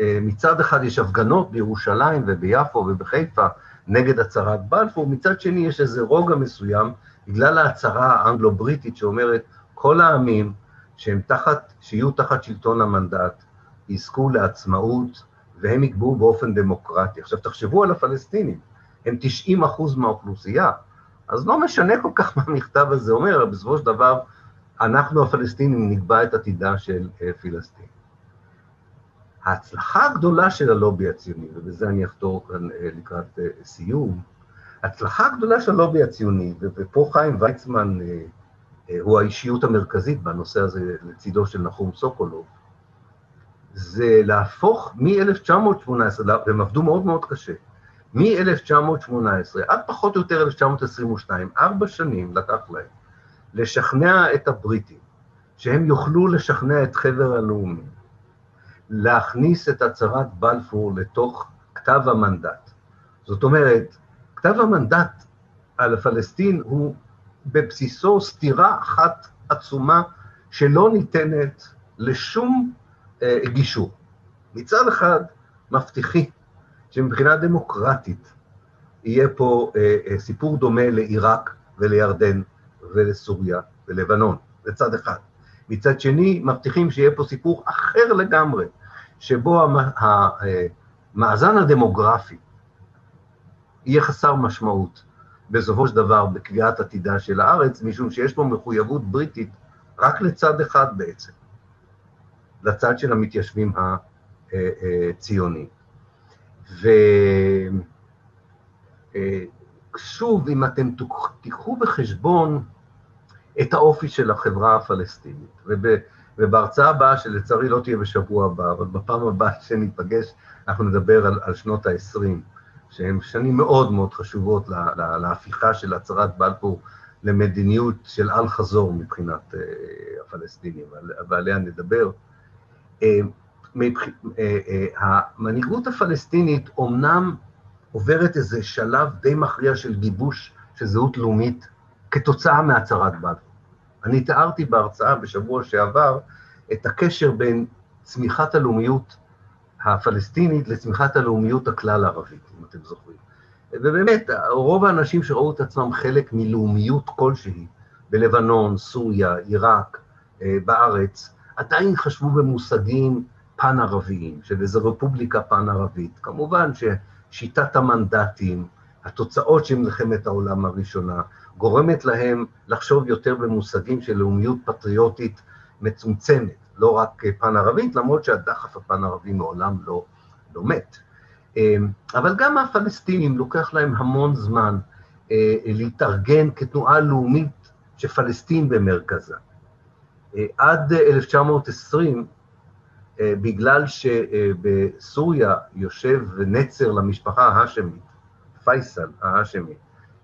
מצד אחד יש הפגנות בירושלים וביפו ובחיפה נגד הצהרת בלפור, מצד שני יש איזה רוגע מסוים בגלל ההצהרה האנגלו-בריטית שאומרת כל העמים שהם תחת, שיהיו תחת שלטון המנדט, יזכו לעצמאות והם יקבעו באופן דמוקרטי. עכשיו תחשבו על הפלסטינים, הם 90 אחוז מהאוכלוסייה, אז לא משנה כל כך מה המכתב הזה אומר, בסופו של דבר אנחנו הפלסטינים נקבע את עתידה של פלסטין. ההצלחה הגדולה של הלובי הציוני, ובזה אני אחתור כאן לקראת סיום, ההצלחה הגדולה של הלובי הציוני, ופה חיים ויצמן הוא האישיות המרכזית בנושא הזה לצידו של נחום סוקולוב, זה להפוך מ-1918, והם עבדו מאוד מאוד קשה, מ-1918 עד פחות או יותר 1922, ארבע שנים לקח להם, לשכנע את הבריטים, שהם יוכלו לשכנע את חבר הלאומים, להכניס את הצהרת בלפור לתוך כתב המנדט. זאת אומרת, כתב המנדט על פלסטין הוא בבסיסו סתירה אחת עצומה שלא ניתנת לשום אה, גישור. מצד אחד, מבטיחים שמבחינה דמוקרטית יהיה פה אה, אה, סיפור דומה לעיראק ולירדן ולסוריה ולבנון, בצד אחד. מצד שני, מבטיחים שיהיה פה סיפור אחר לגמרי, שבו המאזן הדמוגרפי יהיה חסר משמעות בסופו של דבר בקביעת עתידה של הארץ, משום שיש פה מחויבות בריטית רק לצד אחד בעצם, לצד של המתיישבים הציונים. ושוב, אם אתם תיקחו בחשבון את האופי של החברה הפלסטינית. ובהרצאה הבאה, שלצערי לא תהיה בשבוע הבא, אבל בפעם הבאה שניפגש, אנחנו נדבר על, על שנות ה-20, שהן שנים מאוד מאוד חשובות לה, לה, להפיכה של הצהרת בלפור למדיניות של אל-חזור מבחינת uh, הפלסטינים, ועליה נדבר. Uh, מבח... uh, uh, המנהיגות הפלסטינית אומנם עוברת איזה שלב די מכריע של גיבוש של זהות לאומית כתוצאה מהצהרת בלפור. אני תיארתי בהרצאה בשבוע שעבר את הקשר בין צמיחת הלאומיות הפלסטינית לצמיחת הלאומיות הכלל-ערבית, אם אתם זוכרים. ובאמת, רוב האנשים שראו את עצמם חלק מלאומיות כלשהי, בלבנון, סוריה, עיראק, אה, בארץ, עדיין חשבו במושגים פן-ערביים, של איזו רפובליקה פן-ערבית. כמובן ששיטת המנדטים, התוצאות של מלחמת העולם הראשונה, גורמת להם לחשוב יותר במושגים של לאומיות פטריוטית מצומצמת, לא רק פן-ערבית, למרות שהדחף הפן-ערבי מעולם לא, לא מת. אמ, אבל גם הפלסטינים, לוקח להם המון זמן אה, להתארגן כתנועה לאומית שפלסטין במרכזה. אה, עד 1920, אה, בגלל שבסוריה יושב נצר למשפחה ההאשמית, פייסל ההאשמי,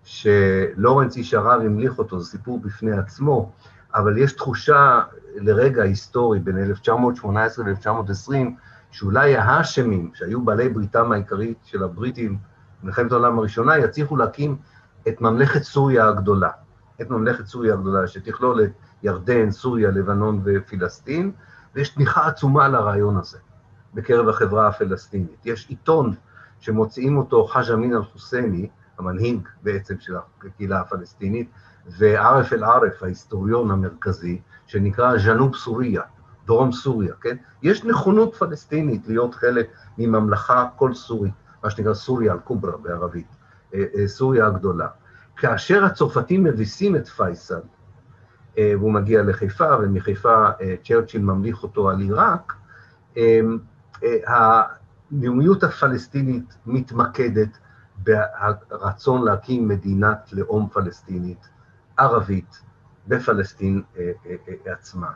שלורנס איש הרב המליך אותו, זה סיפור בפני עצמו, אבל יש תחושה לרגע היסטורי בין 1918 ל-1920, שאולי ההאשמים, שהיו בעלי בריתם העיקרית של הבריטים במלחמת העולם הראשונה, יצליחו להקים את ממלכת סוריה הגדולה. את ממלכת סוריה הגדולה, שתכלול את ירדן, סוריה, לבנון ופלסטין, ויש תמיכה עצומה לרעיון הזה בקרב החברה הפלסטינית. יש עיתון שמוציאים אותו חאג' אמין אל-חוסייני, המנהיג בעצם של הקהילה הפלסטינית, וערף אל-ערף, ההיסטוריון המרכזי, שנקרא ז'נוב סוריה, דרום סוריה, כן? יש נכונות פלסטינית להיות חלק מממלכה כל סורית, מה שנקרא סוריה אל-קוברה בערבית, אה, אה, סוריה הגדולה. כאשר הצרפתים מביסים את פייסל, והוא מגיע לחיפה, ומחיפה צ'רצ'יל ממליך אותו על עיראק, הלאומיות הפלסטינית מתמקדת ברצון להקים מדינת לאום פלסטינית, ערבית, בפלסטין אה, אה, אה, עצמה.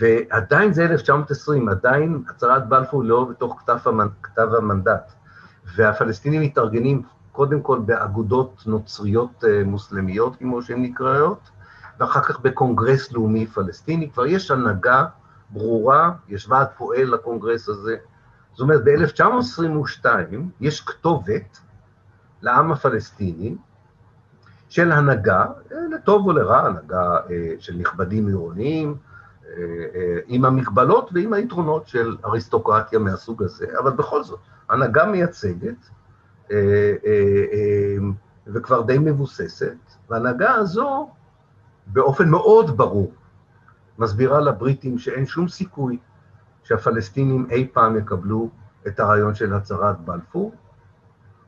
ועדיין זה 1920, עדיין הצהרת בלפור לא בתוך כתב, המנ... כתב המנדט, והפלסטינים מתארגנים קודם כל באגודות נוצריות מוסלמיות, כמו שהן נקראות, ואחר כך בקונגרס לאומי פלסטיני, כבר יש הנהגה ברורה, יש ועד פועל לקונגרס הזה. זאת אומרת, ב-1922 יש כתובת לעם הפלסטיני של הנהגה, לטוב או לרע, הנהגה אה, של נכבדים עירוניים, אה, אה, עם המגבלות ועם היתרונות של אריסטוקרטיה מהסוג הזה, אבל בכל זאת, הנהגה מייצגת וכבר די מבוססת, וההנהגה הזו באופן מאוד ברור מסבירה לבריטים שאין שום סיכוי שהפלסטינים אי פעם יקבלו את הרעיון של הצהרת בלפור.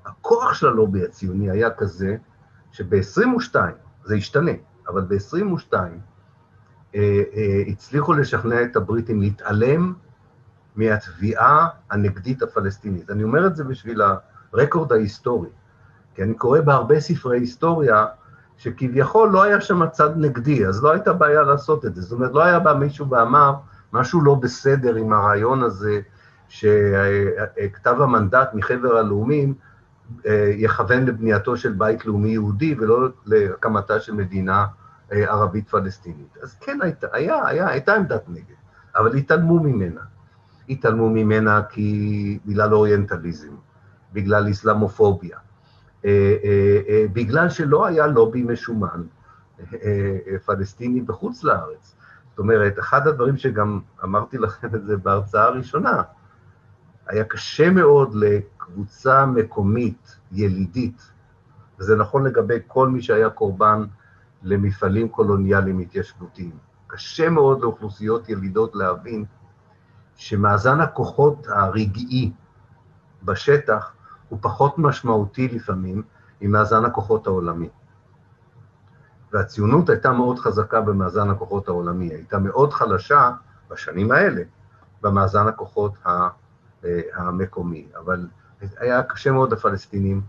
הכוח של הלובי הציוני היה כזה שב-22, זה השתנה, אבל ב-22 אה, אה, הצליחו לשכנע את הבריטים להתעלם מהתביעה הנגדית הפלסטינית. אני אומר את זה בשביל הרקורד ההיסטורי, כי אני קורא בהרבה ספרי היסטוריה שכביכול לא היה שם צד נגדי, אז לא הייתה בעיה לעשות את זה. זאת אומרת, לא היה בא מישהו ואמר, משהו לא בסדר עם הרעיון הזה, שכתב המנדט מחבר הלאומים אה, יכוון לבנייתו של בית לאומי יהודי ולא להקמתה של מדינה אה, ערבית פלסטינית. אז כן, הייתה, היה, היה, הייתה עמדת נגד, אבל התעלמו ממנה. התעלמו ממנה כי בגלל אוריינטליזם, בגלל איסלאמופוביה, בגלל שלא היה לובי משומן פלסטיני בחוץ לארץ. זאת אומרת, אחד הדברים שגם אמרתי לכם את זה בהרצאה הראשונה, היה קשה מאוד לקבוצה מקומית, ילידית, וזה נכון לגבי כל מי שהיה קורבן למפעלים קולוניאליים התיישבותיים. קשה מאוד לאוכלוסיות ילידות להבין שמאזן הכוחות הרגעי בשטח הוא פחות משמעותי לפעמים ממאזן הכוחות העולמי. והציונות הייתה מאוד חזקה במאזן הכוחות העולמי, הייתה מאוד חלשה בשנים האלה במאזן הכוחות. אה, המקומי, אבל היה קשה מאוד לפלסטינים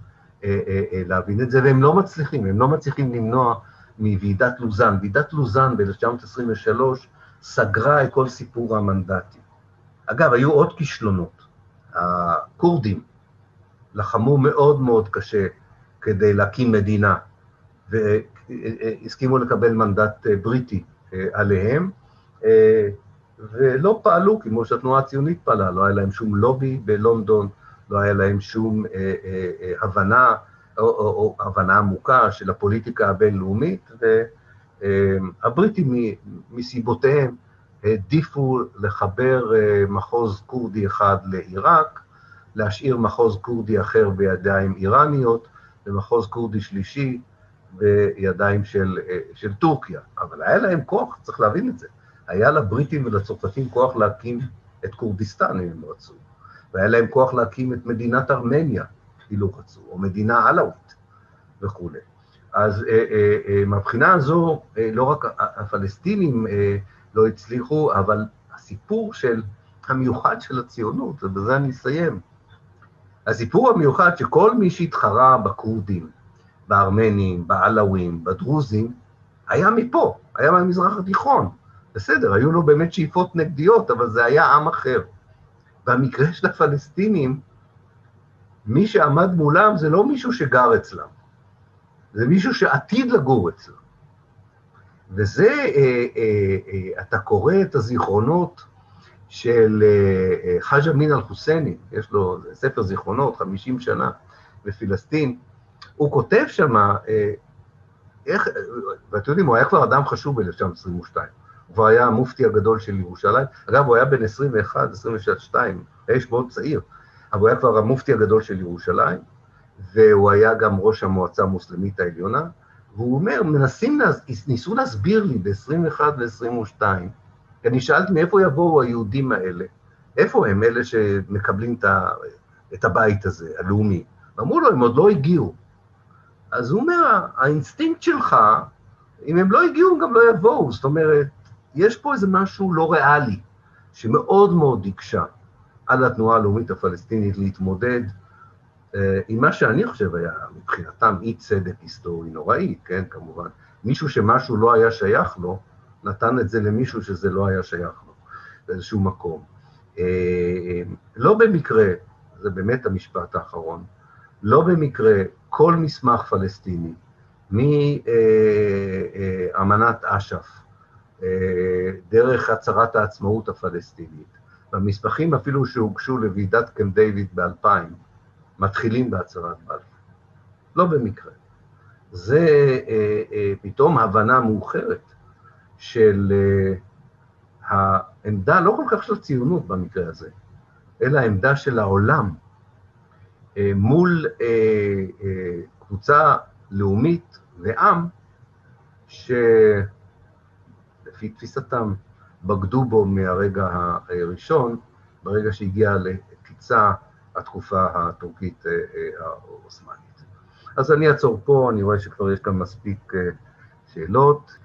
אה, אה, להבין את זה, והם לא מצליחים, הם לא מצליחים למנוע מוועידת לוזאן. ועידת לוזאן ב-1923 סגרה את כל סיפור המנדטים. אגב, היו עוד כישלונות. הכורדים לחמו מאוד מאוד קשה כדי להקים מדינה, והסכימו לקבל מנדט בריטי עליהם. ולא פעלו כמו שהתנועה הציונית פעלה, לא היה להם שום לובי בלונדון, לא היה להם שום אה, אה, אה, הבנה או, או, או הבנה עמוקה של הפוליטיקה הבינלאומית, והבריטים אה, מסיבותיהם העדיפו לחבר אה, מחוז כורדי אחד לעיראק, להשאיר מחוז כורדי אחר בידיים איראניות, ומחוז כורדי שלישי בידיים של, אה, של טורקיה. אבל היה להם כוח, צריך להבין את זה. היה לבריטים ולצרפתים כוח להקים את כורדיסטן, אם הם רצו, והיה להם כוח להקים את מדינת ארמניה, אילו רצו, או מדינה עלאווית וכולי. אז אה, אה, אה, מהבחינה הזו, אה, לא רק הפלסטינים אה, לא הצליחו, אבל הסיפור של, המיוחד של הציונות, ובזה אני אסיים, הסיפור המיוחד שכל מי שהתחרה בכורדים, בארמנים, בעלווים, בדרוזים, היה מפה, היה מהמזרח התיכון. בסדר, היו לו באמת שאיפות נגדיות, אבל זה היה עם אחר. במקרה של הפלסטינים, מי שעמד מולם זה לא מישהו שגר אצלם, זה מישהו שעתיד לגור אצלם. וזה, אה, אה, אה, אתה קורא את הזיכרונות של אה, אה, חאג' אמין אל-חוסייני, יש לו ספר זיכרונות, 50 שנה, בפלסטין, הוא כותב שם, אה, איך, ואתם יודעים, הוא היה כבר אדם חשוב ב-1922. הוא כבר היה המופתי הגדול של ירושלים. אגב, הוא היה בן 21, 22, היה איש מאוד צעיר, אבל הוא היה כבר המופתי הגדול של ירושלים, והוא היה גם ראש המועצה המוסלמית העליונה, והוא אומר, מנסים, ניסו להסביר לי ב-21 ו-22, כי אני שאלתי מאיפה יבואו היהודים האלה, איפה הם אלה שמקבלים את הבית הזה, הלאומי? ואמרו לו, הם עוד לא הגיעו. אז הוא אומר, האינסטינקט שלך, אם הם לא הגיעו, הם גם לא יבואו. זאת אומרת, יש פה איזה משהו לא ריאלי, שמאוד מאוד הקשה על התנועה הלאומית הפלסטינית להתמודד עם מה שאני חושב היה מבחינתם אי צדק היסטורי נוראי, כן, כמובן. מישהו שמשהו לא היה שייך לו, נתן את זה למישהו שזה לא היה שייך לו באיזשהו מקום. לא במקרה, זה באמת המשפט האחרון, לא במקרה כל מסמך פלסטיני, מאמנת אש"ף, דרך הצהרת העצמאות הפלסטינית, במסמכים אפילו שהוגשו לוועידת קמפ דיוויד ב-2000, מתחילים בהצהרת בלפור. לא במקרה. זה אה, אה, פתאום הבנה מאוחרת של אה, העמדה, לא כל כך של הציונות במקרה הזה, אלא העמדה של העולם אה, מול אה, אה, קבוצה לאומית ועם שלפי תפיסתם בגדו בו מהרגע הראשון, ברגע שהגיע לקיצה התקופה הטורקית העות'מאנית. אז אני אעצור פה, אני רואה שכבר יש כאן מספיק שאלות.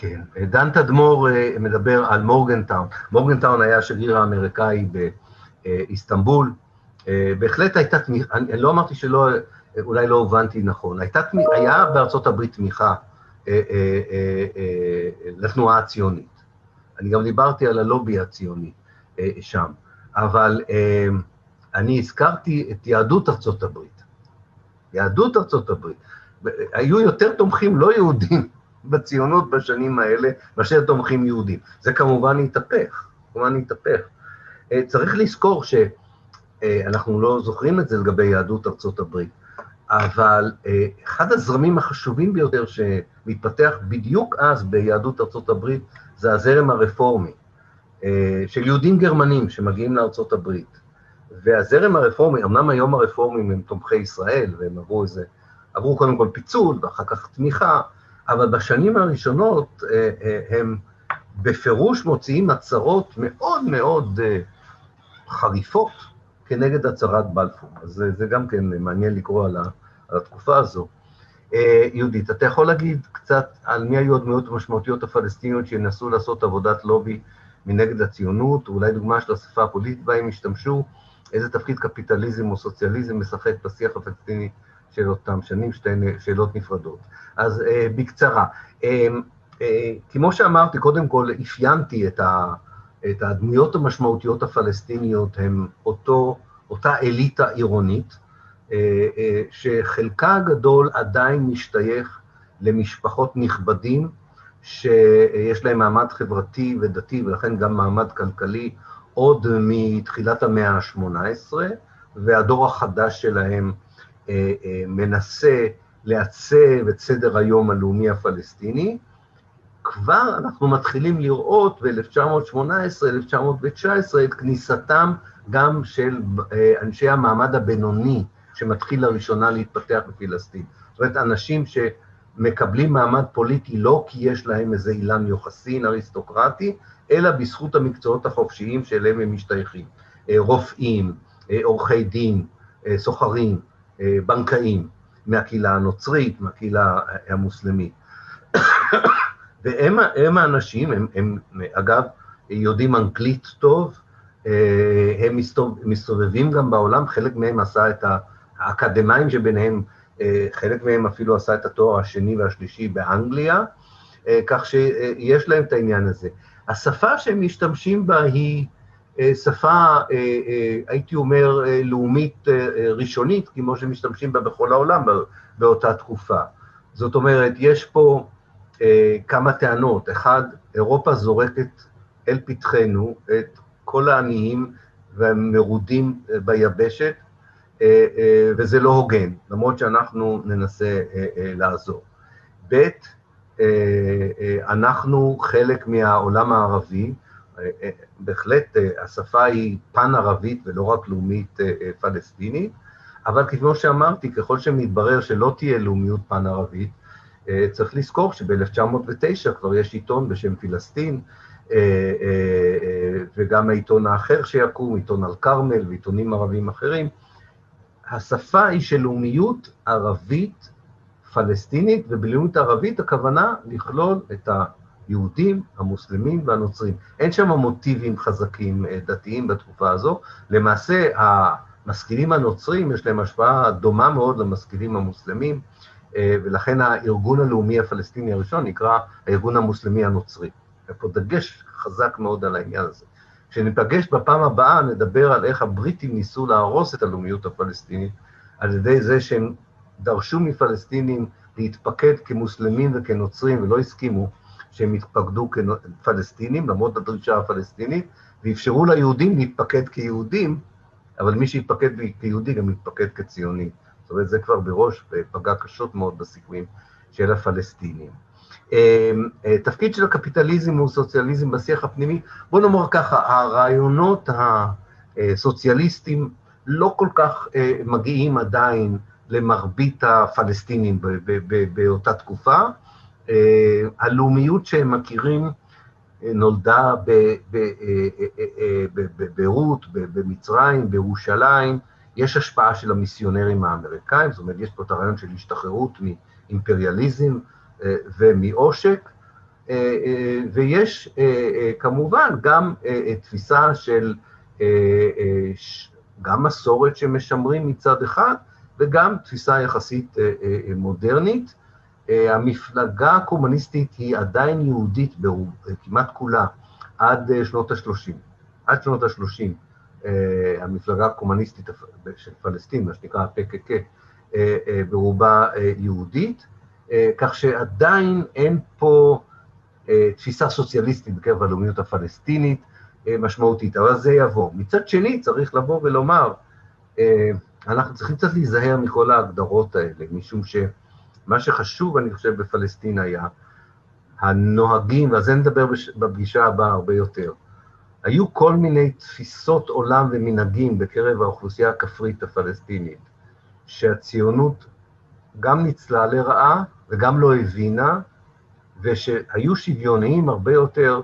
כן, דן תדמור מדבר על מורגנטאון. מורגנטאון היה השגריר האמריקאי באיסטנבול. בהחלט הייתה תמיכה, אני לא אמרתי שלא, אולי לא הובנתי נכון, הייתה, היה בארצות הברית תמיכה לתנועה הציונית. אני גם דיברתי על הלובי הציוני שם, אבל אני הזכרתי את יהדות ארצות הברית. יהדות ארצות הברית. היו יותר תומכים לא יהודים בציונות בשנים האלה מאשר תומכים יהודים. זה כמובן התהפך, כמובן התהפך. צריך לזכור שאנחנו לא זוכרים את זה לגבי יהדות ארצות הברית, אבל אחד הזרמים החשובים ביותר שמתפתח בדיוק אז ביהדות ארצות הברית זה הזרם הרפורמי, של יהודים גרמנים שמגיעים לארצות הברית. והזרם הרפורמי, אמנם היום הרפורמים הם תומכי ישראל, והם עברו איזה, עברו קודם כל פיצול ואחר כך תמיכה, אבל בשנים הראשונות הם בפירוש מוציאים הצהרות מאוד מאוד חריפות כנגד הצהרת בלפור. אז זה, זה גם כן מעניין לקרוא על, ה, על התקופה הזו. יהודית, אתה יכול להגיד קצת על מי היו הדמויות המשמעותיות הפלסטיניות שינסו לעשות עבודת לובי מנגד הציונות, אולי דוגמה של השפה הפוליטית בה הם השתמשו, איזה תפקיד קפיטליזם או סוציאליזם משחק בשיח הפלסטיני של אותם שנים, שתי שאלות נפרדות. אז אה, בקצרה, אה, אה, כמו שאמרתי, קודם כל אפיינתי את, ה, את הדמויות המשמעותיות הפלסטיניות, אותו, אותה אליטה עירונית, שחלקה הגדול עדיין משתייך למשפחות נכבדים, שיש להם מעמד חברתי ודתי ולכן גם מעמד כלכלי עוד מתחילת המאה ה-18, והדור החדש שלהם מנסה לעצב את סדר היום הלאומי הפלסטיני. כבר אנחנו מתחילים לראות ב-1918-1919 את כניסתם גם של אה, אנשי המעמד הבינוני, שמתחיל לראשונה להתפתח בפלסטין. זאת אומרת, אנשים שמקבלים מעמד פוליטי לא כי יש להם איזה אילן יוחסין אריסטוקרטי, אלא בזכות המקצועות החופשיים שאליהם הם משתייכים. רופאים, עורכי דין, סוחרים, בנקאים, מהקהילה הנוצרית, מהקהילה המוסלמית. והם האנשים, הם, הם אגב יודעים אנגלית טוב, הם מסתובבים גם בעולם, חלק מהם עשה את האקדמאים שביניהם, חלק מהם אפילו עשה את התואר השני והשלישי באנגליה, כך שיש להם את העניין הזה. השפה שהם משתמשים בה היא שפה, הייתי אומר, לאומית ראשונית, כמו שמשתמשים בה בכל העולם באותה תקופה. זאת אומרת, יש פה כמה טענות. אחד, אירופה זורקת אל פתחנו את כל העניים והמרודים ביבשת, וזה לא הוגן, למרות שאנחנו ננסה לעזור. ב', אנחנו חלק מהעולם הערבי, בהחלט השפה היא פן-ערבית ולא רק לאומית פלסטינית, אבל כמו שאמרתי, ככל שמתברר שלא תהיה לאומיות פן-ערבית, צריך לזכור שב-1909 כבר יש עיתון בשם פלסטין, וגם העיתון האחר שיקום, עיתון אל-כרמל ועיתונים ערבים אחרים, השפה היא של לאומיות ערבית פלסטינית, ובלאומיות ערבית הכוונה לכלול את היהודים, המוסלמים והנוצרים. אין שם מוטיבים חזקים דתיים בתקופה הזו, למעשה המשכילים הנוצרים יש להם השפעה דומה מאוד למשכילים המוסלמים, ולכן הארגון הלאומי הפלסטיני הראשון נקרא הארגון המוסלמי הנוצרי. ופה דגש חזק מאוד על העניין הזה. כשניפגש בפעם הבאה, נדבר על איך הבריטים ניסו להרוס את הלאומיות הפלסטינית, על ידי זה שהם דרשו מפלסטינים להתפקד כמוסלמים וכנוצרים, ולא הסכימו שהם יתפקדו כפלסטינים, למרות הדרישה הפלסטינית, ואפשרו ליהודים להתפקד כיהודים, אבל מי שיתפקד כיהודי גם יתפקד כציוני. זאת אומרת, זה כבר בראש פגע קשות מאוד בסיכויים של הפלסטינים. אמ, אה, תפקיד של הקפיטליזם הוא סוציאליזם בשיח הפנימי. בוא נאמר ככה, הרעיונות הסוציאליסטיים לא כל כך אה, מגיעים עדיין למרבית הפלסטינים באותה תקופה. אה, הלאומיות שהם מכירים נולדה בביירות, במצרים, בירושלים. יש השפעה של המיסיונרים האמריקאים, זאת אומרת, יש פה את הרעיון של השתחררות מאימפריאליזם, אה, ומעושק, אה, אה, ויש כמובן גם תפיסה של גם מסורת שמשמרים מצד אחד, וגם תפיסה יחסית מודרנית. המפלגה הקומוניסטית היא עדיין יהודית כמעט כולה עד שנות ה-30. עד שנות ה-30 המפלגה הקומוניסטית של פלסטין, מה שנקרא ה-PKK, ברובה יהודית. אה, כך שעדיין אין פה אה, תפיסה סוציאליסטית בקרב הלאומיות הפלסטינית אה, משמעותית, אבל זה יבוא. מצד שני, צריך לבוא ולומר, אנחנו צריכים קצת להיזהר מכל ההגדרות האלה, משום שמה שחשוב, אני חושב, בפלסטין היה הנוהגים, ועל זה נדבר בפגישה הבאה הרבה יותר, היו כל מיני תפיסות עולם ומנהגים בקרב האוכלוסייה הכפרית הפלסטינית, שהציונות גם ניצלה לרעה וגם לא הבינה, ושהיו שוויוניים הרבה יותר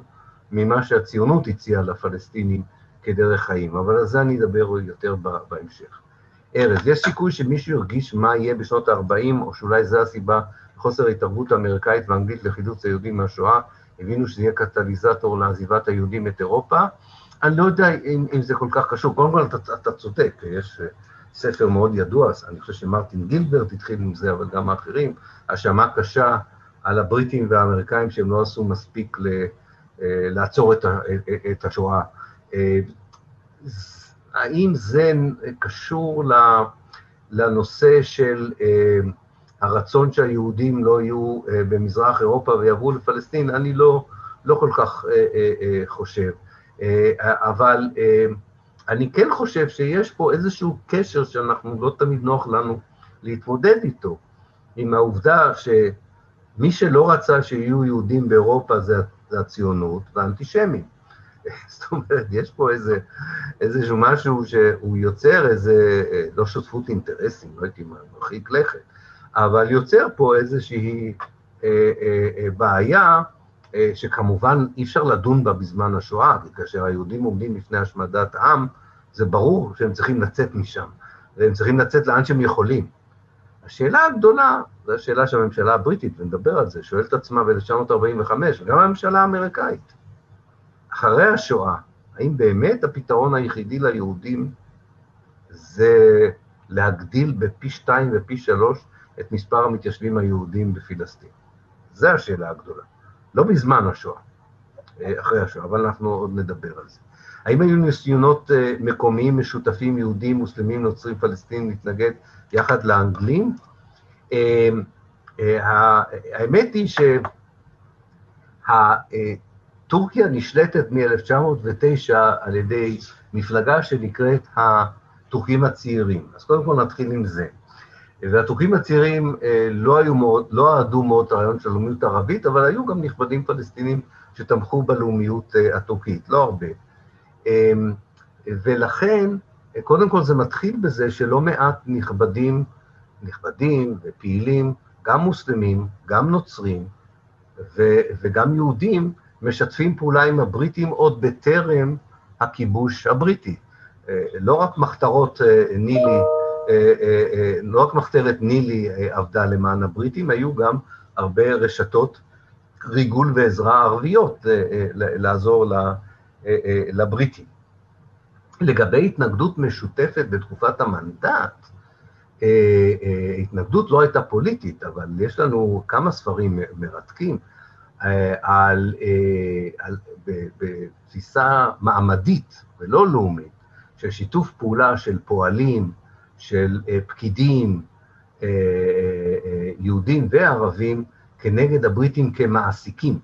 ממה שהציונות הציעה לפלסטינים כדרך חיים, אבל על זה אני אדבר יותר בהמשך. ארז, יש סיכוי שמישהו ירגיש מה יהיה בשנות ה-40, או שאולי זו הסיבה לחוסר ההתערבות האמריקאית והאנגלית לחילוץ היהודים מהשואה, הבינו שזה יהיה קטליזטור לעזיבת היהודים את אירופה. אני לא יודע אם, אם זה כל כך קשור. קודם כל, אתה, אתה צודק, יש ספר מאוד ידוע, אני חושב שמרטין גילברט התחיל עם זה, אבל גם האחרים, האשמה קשה על הבריטים והאמריקאים שהם לא עשו מספיק ל, אה, לעצור את, את השואה. אה, האם זה קשור לנושא של אה, הרצון שהיהודים לא יהיו במזרח אירופה ויעברו לפלסטין? אני לא, לא כל כך חושב. אבל אני כן חושב שיש פה איזשהו קשר שאנחנו לא תמיד נוח לנו להתמודד איתו, עם העובדה שמי שלא רצה שיהיו יהודים באירופה זה הציונות והאנטישמים. זאת אומרת, יש פה איזה, איזשהו משהו שהוא יוצר איזה, לא שותפות אינטרסים, לא הייתי מרחיק לכת, אבל יוצר פה איזושהי אה, אה, אה, בעיה אה, שכמובן אי אפשר לדון בה בזמן השואה, כי כאשר היהודים עומדים לפני השמדת עם, זה ברור שהם צריכים לצאת משם, והם צריכים לצאת לאן שהם יכולים. השאלה הגדולה, זו השאלה שהממשלה הבריטית, ונדבר על זה, שואלת עצמה ב-1945, וגם הממשלה האמריקאית, אחרי השואה, האם באמת הפתרון היחידי ליהודים זה להגדיל בפי שתיים ופי שלוש את מספר המתיישבים היהודים בפילסטין? זו השאלה הגדולה. לא בזמן השואה, אה, אחרי השואה, אבל אנחנו עוד נדבר על זה. האם היו ניסיונות אה, מקומיים משותפים, יהודים, מוסלמים, נוצרים, פלסטינים, להתנגד יחד לאנגלים? אה, האמת היא שטורקיה נשלטת מ-1909 על ידי מפלגה שנקראת הטורקים הצעירים. אז קודם כל נתחיל עם זה. והטורקים הצעירים אה, לא היו מאוד, לא אהדו מאוד את הרעיון של לאומיות ערבית, אבל היו גם נכבדים פלסטינים שתמכו בלאומיות אה, הטורקית, לא הרבה. אמ, ולכן, קודם כל זה מתחיל בזה שלא מעט נכבדים, נכבדים ופעילים, גם מוסלמים, גם נוצרים ו, וגם יהודים, משתפים פעולה עם הבריטים עוד בטרם הכיבוש הבריטי. אה, לא רק מחתרות נילי, אה, אה, אה, לא רק מחתרת נילי עבדה למען הבריטים, היו גם הרבה רשתות ריגול ועזרה ערביות לעזור לבריטים. לגבי התנגדות משותפת בתקופת המנדט, התנגדות לא הייתה פוליטית, אבל יש לנו כמה ספרים מרתקים על, על, בתפיסה מעמדית ולא לאומית, של שיתוף פעולה של פועלים, של פקידים, יהודים וערבים, כנגד הבריטים כמעסיקים,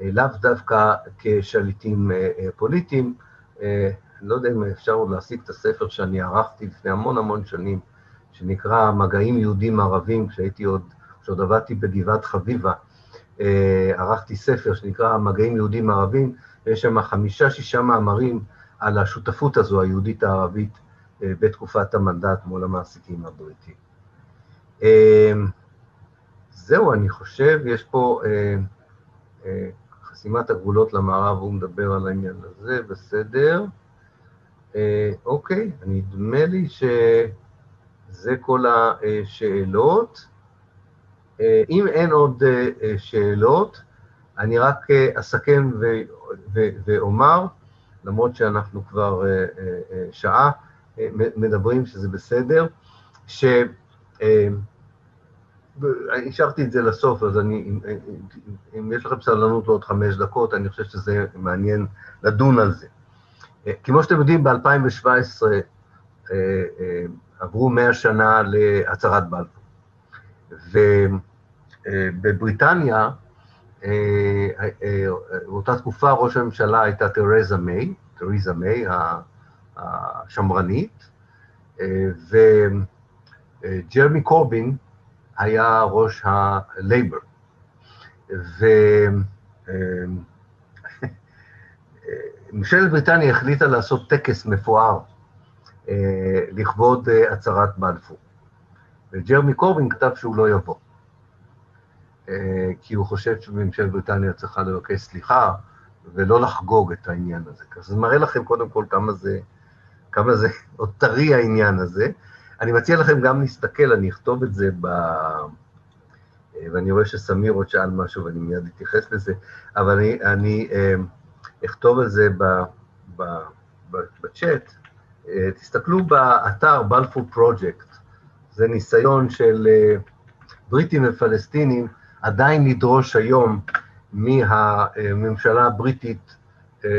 לאו דווקא כשליטים פוליטיים. אני לא יודע אם אפשר עוד להשיג את הספר שאני ערכתי לפני המון המון שנים, שנקרא מגעים יהודים ערבים, כשהייתי עוד, כשעוד עבדתי בגבעת חביבה, ערכתי ספר שנקרא מגעים יהודים ערבים, ויש שם חמישה-שישה מאמרים על השותפות הזו, היהודית הערבית, בתקופת המנדט מול המעסיקים הבריטים. זהו, אני חושב, יש פה אה, אה, חסימת הגבולות למערב, הוא מדבר על העניין הזה, בסדר. אה, אוקיי, נדמה לי שזה כל השאלות. אה, אם אין עוד אה, שאלות, אני רק אה, אסכם ואומר, למרות שאנחנו כבר אה, אה, אה, שעה אה, מדברים שזה בסדר, ש... אה, השארתי את זה לסוף, אז אני, אם, אם יש לכם סבלנות לעוד חמש דקות, אני חושב שזה מעניין לדון על זה. כמו שאתם יודעים, ב-2017 עברו מאה שנה להצהרת בלפור. ובבריטניה, באותה תקופה ראש הממשלה הייתה תרזה מיי, תריזה מיי השמרנית, וג'רמי קורבין, היה ראש הלייבר. וממשלת בריטניה החליטה לעשות טקס מפואר לכבוד הצהרת בלפור. וג'רמי קורבין כתב שהוא לא יבוא, כי הוא חושב שממשלת בריטניה צריכה לבקש סליחה ולא לחגוג את העניין הזה. אז זה מראה לכם קודם כל כמה זה, כמה זה עוד טרי העניין הזה. אני מציע לכם גם להסתכל, אני אכתוב את זה ב... ואני רואה שסמיר עוד שאל משהו ואני מיד אתייחס לזה, אבל אני, אני אכתוב את זה ב, ב, בצ'אט. תסתכלו באתר בלפור פרויקט, זה ניסיון של בריטים ופלסטינים עדיין לדרוש היום מהממשלה הבריטית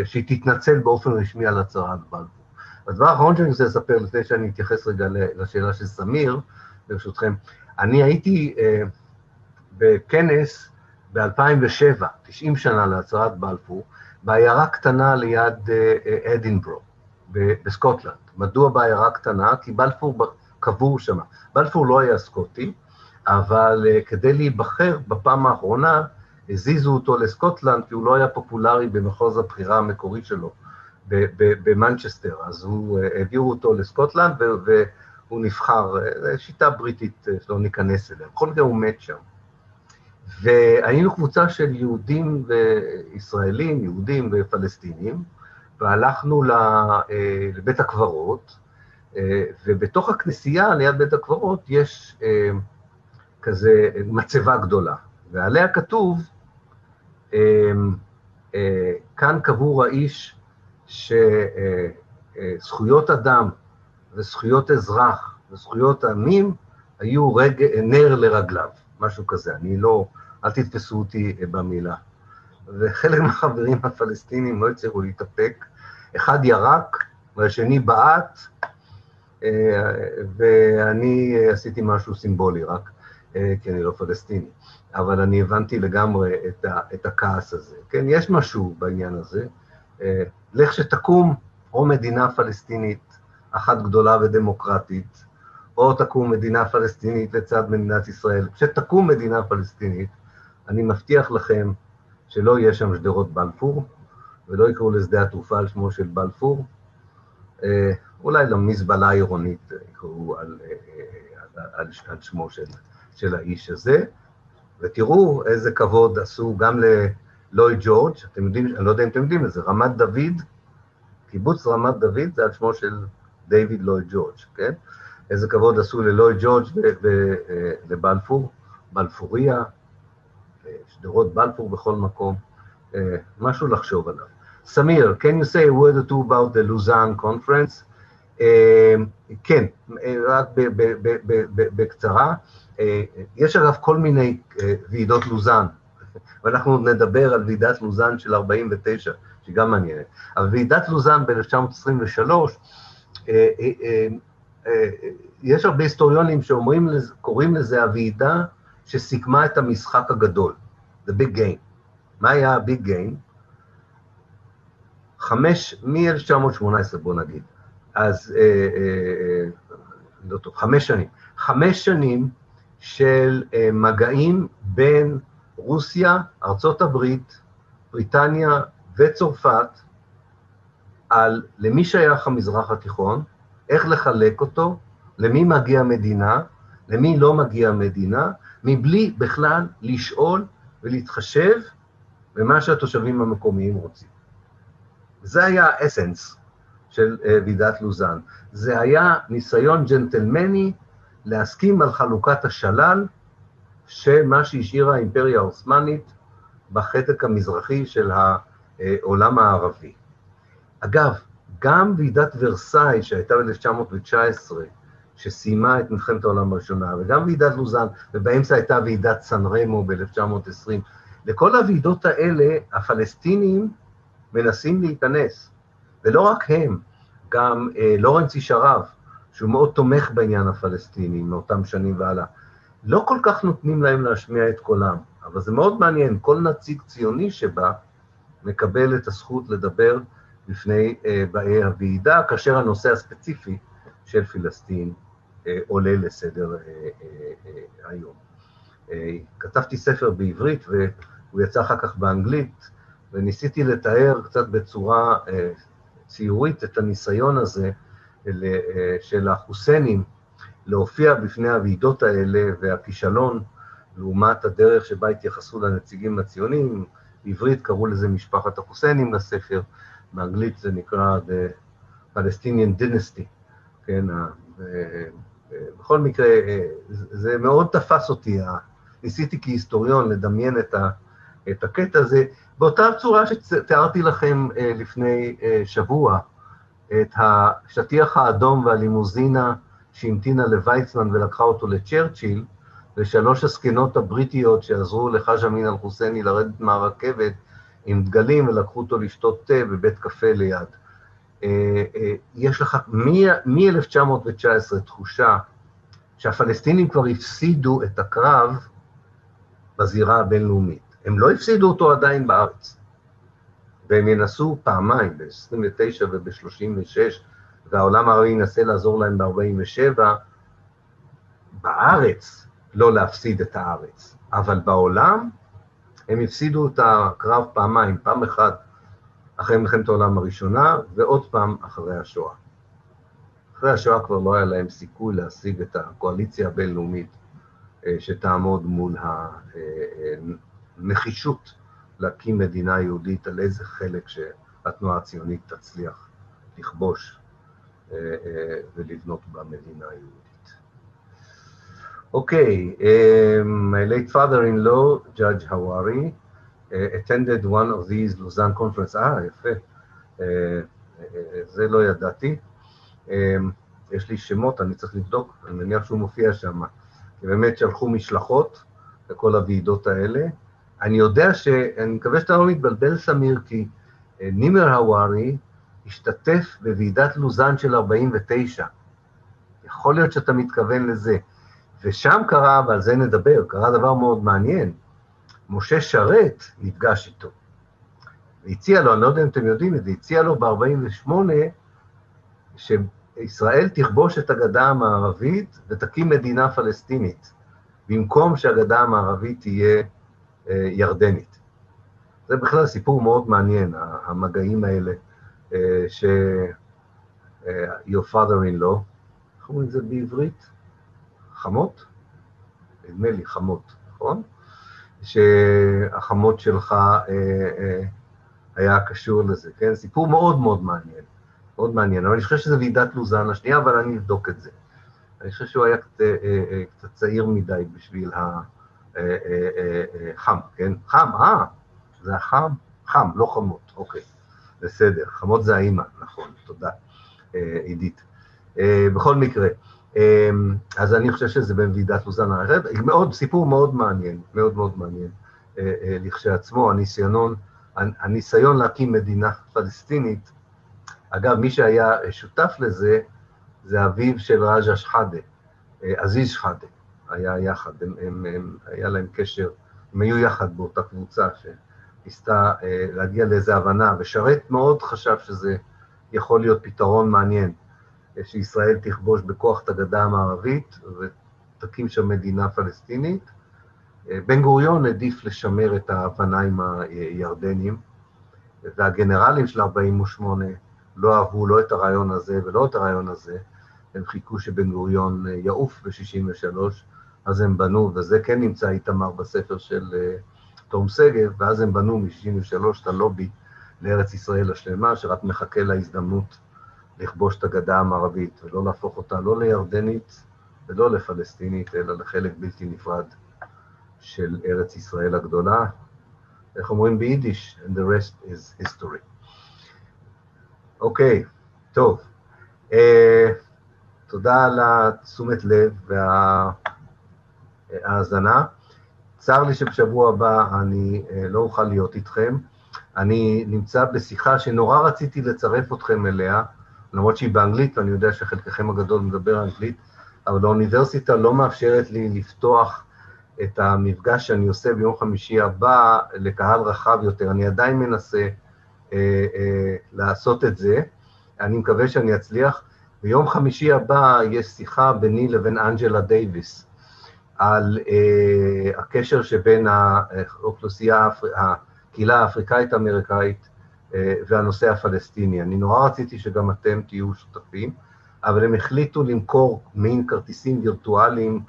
שהיא תתנצל באופן רשמי על הצהרת בלפור. הדבר האחרון שאני רוצה לספר, לפני שאני אתייחס רגע לשאלה של סמיר, ברשותכם, אני הייתי אה, בכנס ב-2007, 90 שנה להצהרת בלפור, בעיירה קטנה ליד אה, אדינברו, בסקוטלנד. מדוע בעיירה קטנה? כי בלפור קבור שם. בלפור לא היה סקוטי, אבל אה, כדי להיבחר בפעם האחרונה, הזיזו אותו לסקוטלנד, כי הוא לא היה פופולרי במחוז הבחירה המקורי שלו. במנצ'סטר, אז הוא, העבירו אותו לסקוטלנד והוא נבחר, זו שיטה בריטית שלא ניכנס אליה, בכל מקרה הוא מת שם. והיינו קבוצה של יהודים וישראלים, יהודים ופלסטינים, והלכנו לבית הקברות, ובתוך הכנסייה, ליד בית הקברות, יש כזה מצבה גדולה, ועליה כתוב, כאן קבור האיש שזכויות אדם וזכויות אזרח וזכויות עמים היו רג... נר לרגליו, משהו כזה. אני לא, אל תתפסו אותי במילה. וחלק מהחברים הפלסטינים לא הצליחו להתאפק. אחד ירק והשני בעט, ואני עשיתי משהו סימבולי רק, כי אני לא פלסטיני. אבל אני הבנתי לגמרי את, ה, את הכעס הזה. כן, יש משהו בעניין הזה. לך שתקום או מדינה פלסטינית אחת גדולה ודמוקרטית, או תקום מדינה פלסטינית לצד מדינת ישראל. כשתקום מדינה פלסטינית, אני מבטיח לכם שלא יהיה שם שדרות בלפור, ולא יקראו לשדה התעופה על שמו של בלפור, אולי למזבלה העירונית יקראו על, על, על, על שמו של, של האיש הזה, ותראו איזה כבוד עשו גם ללואי ג'ורג', אתם יודעים, אני לא יודע אם אתם יודעים את זה, רמת דוד, קיבוץ רמת דוד זה על שמו של דיוויד לואי ג'ורג', כן? איזה כבוד עשו ללואי ג'ורג' ולבלפור, בלפוריה, שדרות בלפור בכל מקום, משהו לחשוב עליו. סמיר, can you say a word or two about the Lausanne conference? כן, רק בקצרה. יש אגב כל מיני ועידות לוזאן, ואנחנו נדבר על ועידת לוזאן של 49, שהיא גם מעניינת. אבל ועידת לוזאן ב-1923, יש הרבה היסטוריונים שאומרים, קוראים לזה הוועידה שסיכמה את המשחק הגדול, the big game. מה היה ה-big game? חמש, מ-1918 בוא נגיד, אז, אה, אה, אה, לא טוב, חמש שנים. חמש שנים של אה, מגעים בין רוסיה, ארצות הברית, בריטניה וצרפת, על למי שייך המזרח התיכון, איך לחלק אותו, למי מגיע מדינה, למי לא מגיע מדינה, מבלי בכלל לשאול ולהתחשב במה שהתושבים המקומיים רוצים. זה היה האסנס של אה, ועידת לוזאן. זה היה ניסיון ג'נטלמני להסכים על חלוקת השלל שמה שהשאירה האימפריה העות'מאנית בחטק המזרחי של העולם הערבי. אגב, גם ועידת ורסאי שהייתה ב-1919, שסיימה את מלחמת העולם הראשונה, וגם ועידת לוזאן, ובאמצע הייתה ועידת סן רמו ב-1920, לכל הוועידות האלה הפלסטינים מנסים להיכנס. ולא רק הם, גם אה, לורנס איש הרב, שהוא מאוד תומך בעניין הפלסטיני מאותם שנים והלאה. לא כל כך נותנים להם להשמיע את קולם, אבל זה מאוד מעניין, כל נציג ציוני שבא מקבל את הזכות לדבר בפני אה, באי הוועידה, כאשר הנושא הספציפי של פלסטין אה, עולה לסדר אה, אה, אה, היום. אה, כתבתי ספר בעברית והוא יצא אחר כך באנגלית, וניסיתי לתאר קצת בצורה אה, ציורית את הניסיון הזה אה, של החוסיינים להופיע בפני הוועידות האלה והכישלון לעומת הדרך שבה התייחסו לנציגים הציונים, בעברית קראו לזה משפחת החוסיינים לספר, באנגלית זה נקרא The Palestinian Dynasty, כן, בכל מקרה, זה מאוד תפס אותי, ניסיתי כהיסטוריון לדמיין את, ה, את הקטע הזה, באותה צורה שתיארתי לכם לפני שבוע, את השטיח האדום והלימוזינה שהמתינה לוויצמן ולקחה אותו לצ'רצ'יל, ושלוש הזקנות הבריטיות שעזרו לחאג' אמין אל-חוסייני לרדת מהרכבת עם דגלים ולקחו אותו לשתות תה בבית קפה ליד. יש לך מ-1919 תחושה שהפלסטינים כבר הפסידו את הקרב בזירה הבינלאומית. הם לא הפסידו אותו עדיין בארץ, והם ינסו פעמיים, ב-29 וב-36, והעולם הערבי ינסה לעזור להם ב-47, בארץ לא להפסיד את הארץ, אבל בעולם הם הפסידו את הקרב פעמיים, פעם אחת אחרי מלחמת העולם הראשונה, ועוד פעם אחרי השואה. אחרי השואה כבר לא היה להם סיכוי להשיג את הקואליציה הבינלאומית אה, שתעמוד מול הנחישות להקים מדינה יהודית על איזה חלק שהתנועה הציונית תצליח לכבוש אה, אה, ולבנות בה מדינה יהודית. אוקיי, my late father-in-law, Judge Hawari, attended one of these Lausanne conference. אה, יפה. זה לא ידעתי. יש לי שמות, אני צריך לבדוק, אני מניח שהוא מופיע שם. באמת שלחו משלחות לכל הוועידות האלה. אני יודע ש... אני מקווה שאתה לא מתבלבל, סמיר, כי נימר הווארי השתתף בוועידת לוזאן של 49. יכול להיות שאתה מתכוון לזה. ושם קרה, ועל זה נדבר, קרה דבר מאוד מעניין. משה שרת נפגש איתו. והציע לו, אני לא יודע אם אתם יודעים את זה, הציע לו ב-48' שישראל תכבוש את הגדה המערבית ותקים מדינה פלסטינית, במקום שהגדה המערבית תהיה אה, ירדנית. זה בכלל סיפור מאוד מעניין, המגעים האלה, אה, ש... אה, your father-in-law, איך אומרים את זה בעברית? חמות? נדמה לי חמות, נכון? שהחמות שלך אה, אה, היה קשור לזה, כן? סיפור מאוד מאוד מעניין, מאוד מעניין. אבל אני חושב שזה ועידת לוזאן השנייה, אבל אני אבדוק את זה. אני חושב שהוא היה קצת, אה, אה, צעיר מדי בשביל החם, כן? חם, אה, זה החם? חם, לא חמות, אוקיי. בסדר, חמות זה האימא, נכון, תודה, עידית. בכל מקרה, אז אני חושב שזה בוועידת לוזן האחרת, מאוד, סיפור מאוד מעניין, מאוד מאוד מעניין לכשעצמו, הניסיונון, הניסיון להקים מדינה פלסטינית, אגב, מי שהיה שותף לזה, זה אביו של רג'ה שחאדה, עזיז שחאדה, היה יחד, הם, הם, הם, היה להם קשר, הם היו יחד באותה קבוצה שניסתה אה, להגיע לאיזו הבנה, ושרת מאוד חשב שזה יכול להיות פתרון מעניין, אה, שישראל תכבוש בכוח את הגדה המערבית ותקים שם מדינה פלסטינית. אה, בן גוריון העדיף לשמר את ההבנה עם הירדנים, והגנרלים של 48' לא אהבו לא את הרעיון הזה ולא את הרעיון הזה, הם חיכו שבן גוריון יעוף ב-63', אז הם בנו, וזה כן נמצא איתמר בספר של uh, תום שגב, ואז הם בנו מ-63' את הלובי לארץ ישראל השלמה, שרק מחכה להזדמנות לכבוש את הגדה המערבית, ולא להפוך אותה לא לירדנית ולא לפלסטינית, אלא לחלק בלתי נפרד של ארץ ישראל הגדולה. איך אומרים ביידיש? And the rest is history. אוקיי, okay, טוב. Uh, תודה על התשומת לב וההאזנה. צר לי שבשבוע הבא אני uh, לא אוכל להיות איתכם. אני נמצא בשיחה שנורא רציתי לצרף אתכם אליה, למרות שהיא באנגלית, ואני יודע שחלקכם הגדול מדבר אנגלית, אבל האוניברסיטה לא מאפשרת לי לפתוח את המפגש שאני עושה ביום חמישי הבא לקהל רחב יותר. אני עדיין מנסה אה, אה, לעשות את זה. אני מקווה שאני אצליח. ביום חמישי הבא יש שיחה ביני לבין אנג'לה דייוויס על uh, הקשר שבין האוכלוסייה, הקהילה האפריקאית-אמריקאית uh, והנושא הפלסטיני. אני נורא רציתי שגם אתם תהיו שותפים, אבל הם החליטו למכור מין כרטיסים וירטואליים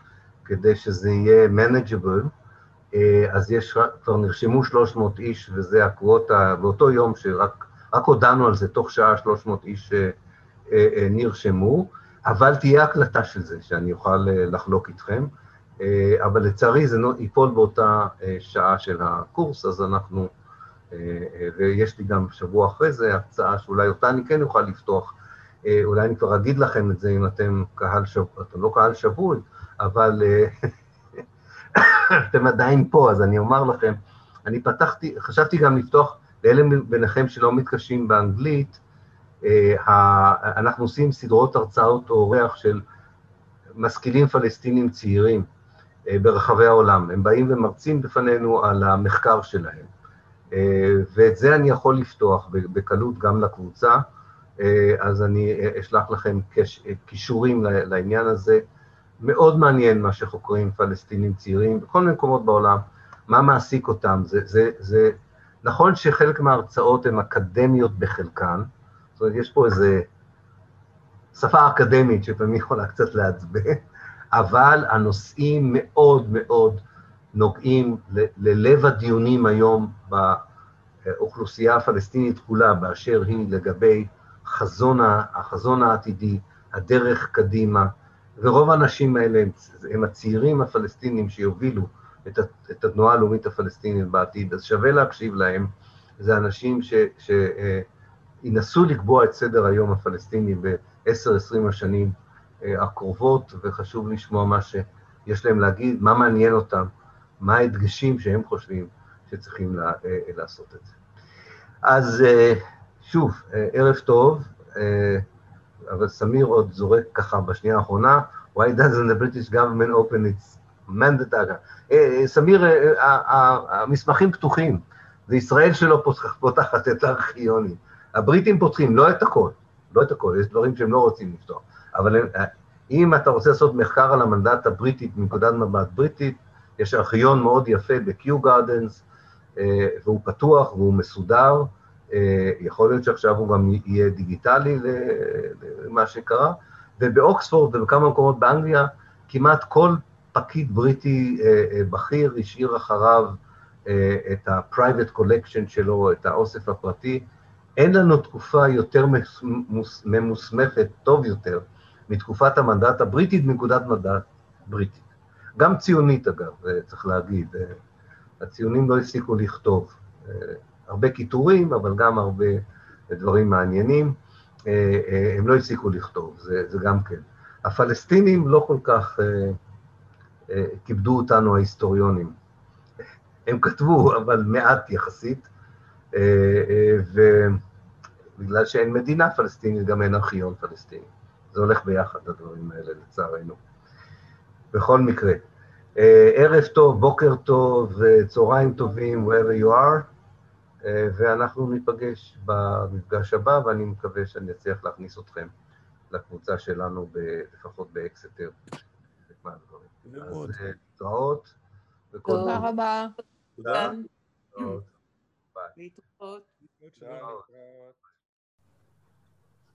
כדי שזה יהיה manageable, אה, אז יש, כבר נרשמו 300 איש, וזה הקווטה, באותו יום שרק הודענו על זה, תוך שעה 300 איש אה, אה, נרשמו, אבל תהיה הקלטה של זה, שאני אוכל לחלוק איתכם, אבל לצערי זה ייפול באותה שעה של הקורס, אז אנחנו, ויש לי גם שבוע אחרי זה הצעה שאולי אותה אני כן אוכל לפתוח, אולי אני כבר אגיד לכם את זה אם אתם קהל שבוי, אתם לא קהל שבוי, אבל אתם עדיין פה, אז אני אומר לכם, אני פתחתי, חשבתי גם לפתוח, לאלה ביניכם שלא מתקשים באנגלית, אה, אנחנו עושים סדרות הרצאות או אורח של משכילים פלסטינים צעירים. אה, ברחבי העולם. הם באים ומרצים בפנינו על המחקר שלהם. אה, ואת זה אני יכול לפתוח בקלות גם לקבוצה, אז אני אשלח לכם קישורים לעניין הזה. מאוד מעניין מה שחוקרים פלסטינים צעירים בכל מיני מקומות בעולם, מה מעסיק אותם. זה, זה, זה נכון שחלק מההרצאות הן אקדמיות בחלקן, זאת אומרת, יש פה איזו שפה אקדמית שפעמים יכולה קצת לעצבן, אבל הנושאים מאוד מאוד נוגעים ללב הדיונים היום באוכלוסייה הפלסטינית כולה, באשר היא לגבי חזון, החזון העתידי, הדרך קדימה, ורוב האנשים האלה הם, הם הצעירים הפלסטינים שיובילו את, את התנועה הלאומית הפלסטינית בעתיד, אז שווה להקשיב להם. זה אנשים שינסו לקבוע את סדר היום הפלסטיני ב-10-20 השנים אה, הקרובות, וחשוב לשמוע מה שיש להם להגיד, מה מעניין אותם, מה ההדגשים שהם חושבים שצריכים לה, אה, לעשות את זה. אז אה, שוב, ערב טוב. אבל סמיר עוד זורק ככה בשנייה האחרונה, why doesn't the British government open its mandate? אה, אה, סמיר, אה, המסמכים פתוחים, זה ישראל שלא פותחת את הארכיונים. הבריטים פותחים, לא את הכל, לא את הכל, יש דברים שהם לא רוצים לפתוח. אבל אם אתה רוצה לעשות מחקר על המנדט הבריטי מנקודת מבט בריטית, יש ארכיון מאוד יפה ב-Q Gardens, והוא פתוח והוא מסודר, אה, יכול להיות שעכשיו הוא גם יהיה דיגיטלי למה שקרה, ובאוקספורד ובכמה מקומות באנגליה, כמעט כל פקיד בריטי אה, אה, בכיר השאיר אחריו את ה-private collection שלו, את האוסף הפרטי. אין לנו תקופה יותר ממוסמכת, טוב יותר, מתקופת המנדט הבריטית מנקודת מנדט בריטית. גם ציונית, אגב, צריך להגיד. הציונים לא הפסיקו לכתוב. הרבה קיטורים, אבל גם הרבה ודברים מעניינים, הם לא הפסיקו לכתוב, זה, זה גם כן. הפלסטינים לא כל כך כיבדו אותנו ההיסטוריונים. הם כתבו, אבל מעט יחסית, ובגלל שאין מדינה פלסטינית, גם אין ארכיון פלסטיני. זה הולך ביחד, הדברים האלה, לצערנו. בכל מקרה, ערב טוב, בוקר טוב, צהריים טובים, wherever you are, ואנחנו ניפגש במפגש הבא, ואני מקווה שאני אצליח להכניס אתכם לקבוצה שלנו, לפחות באקסטר. אז להתראות. תודה רבה. תודה. להתראות.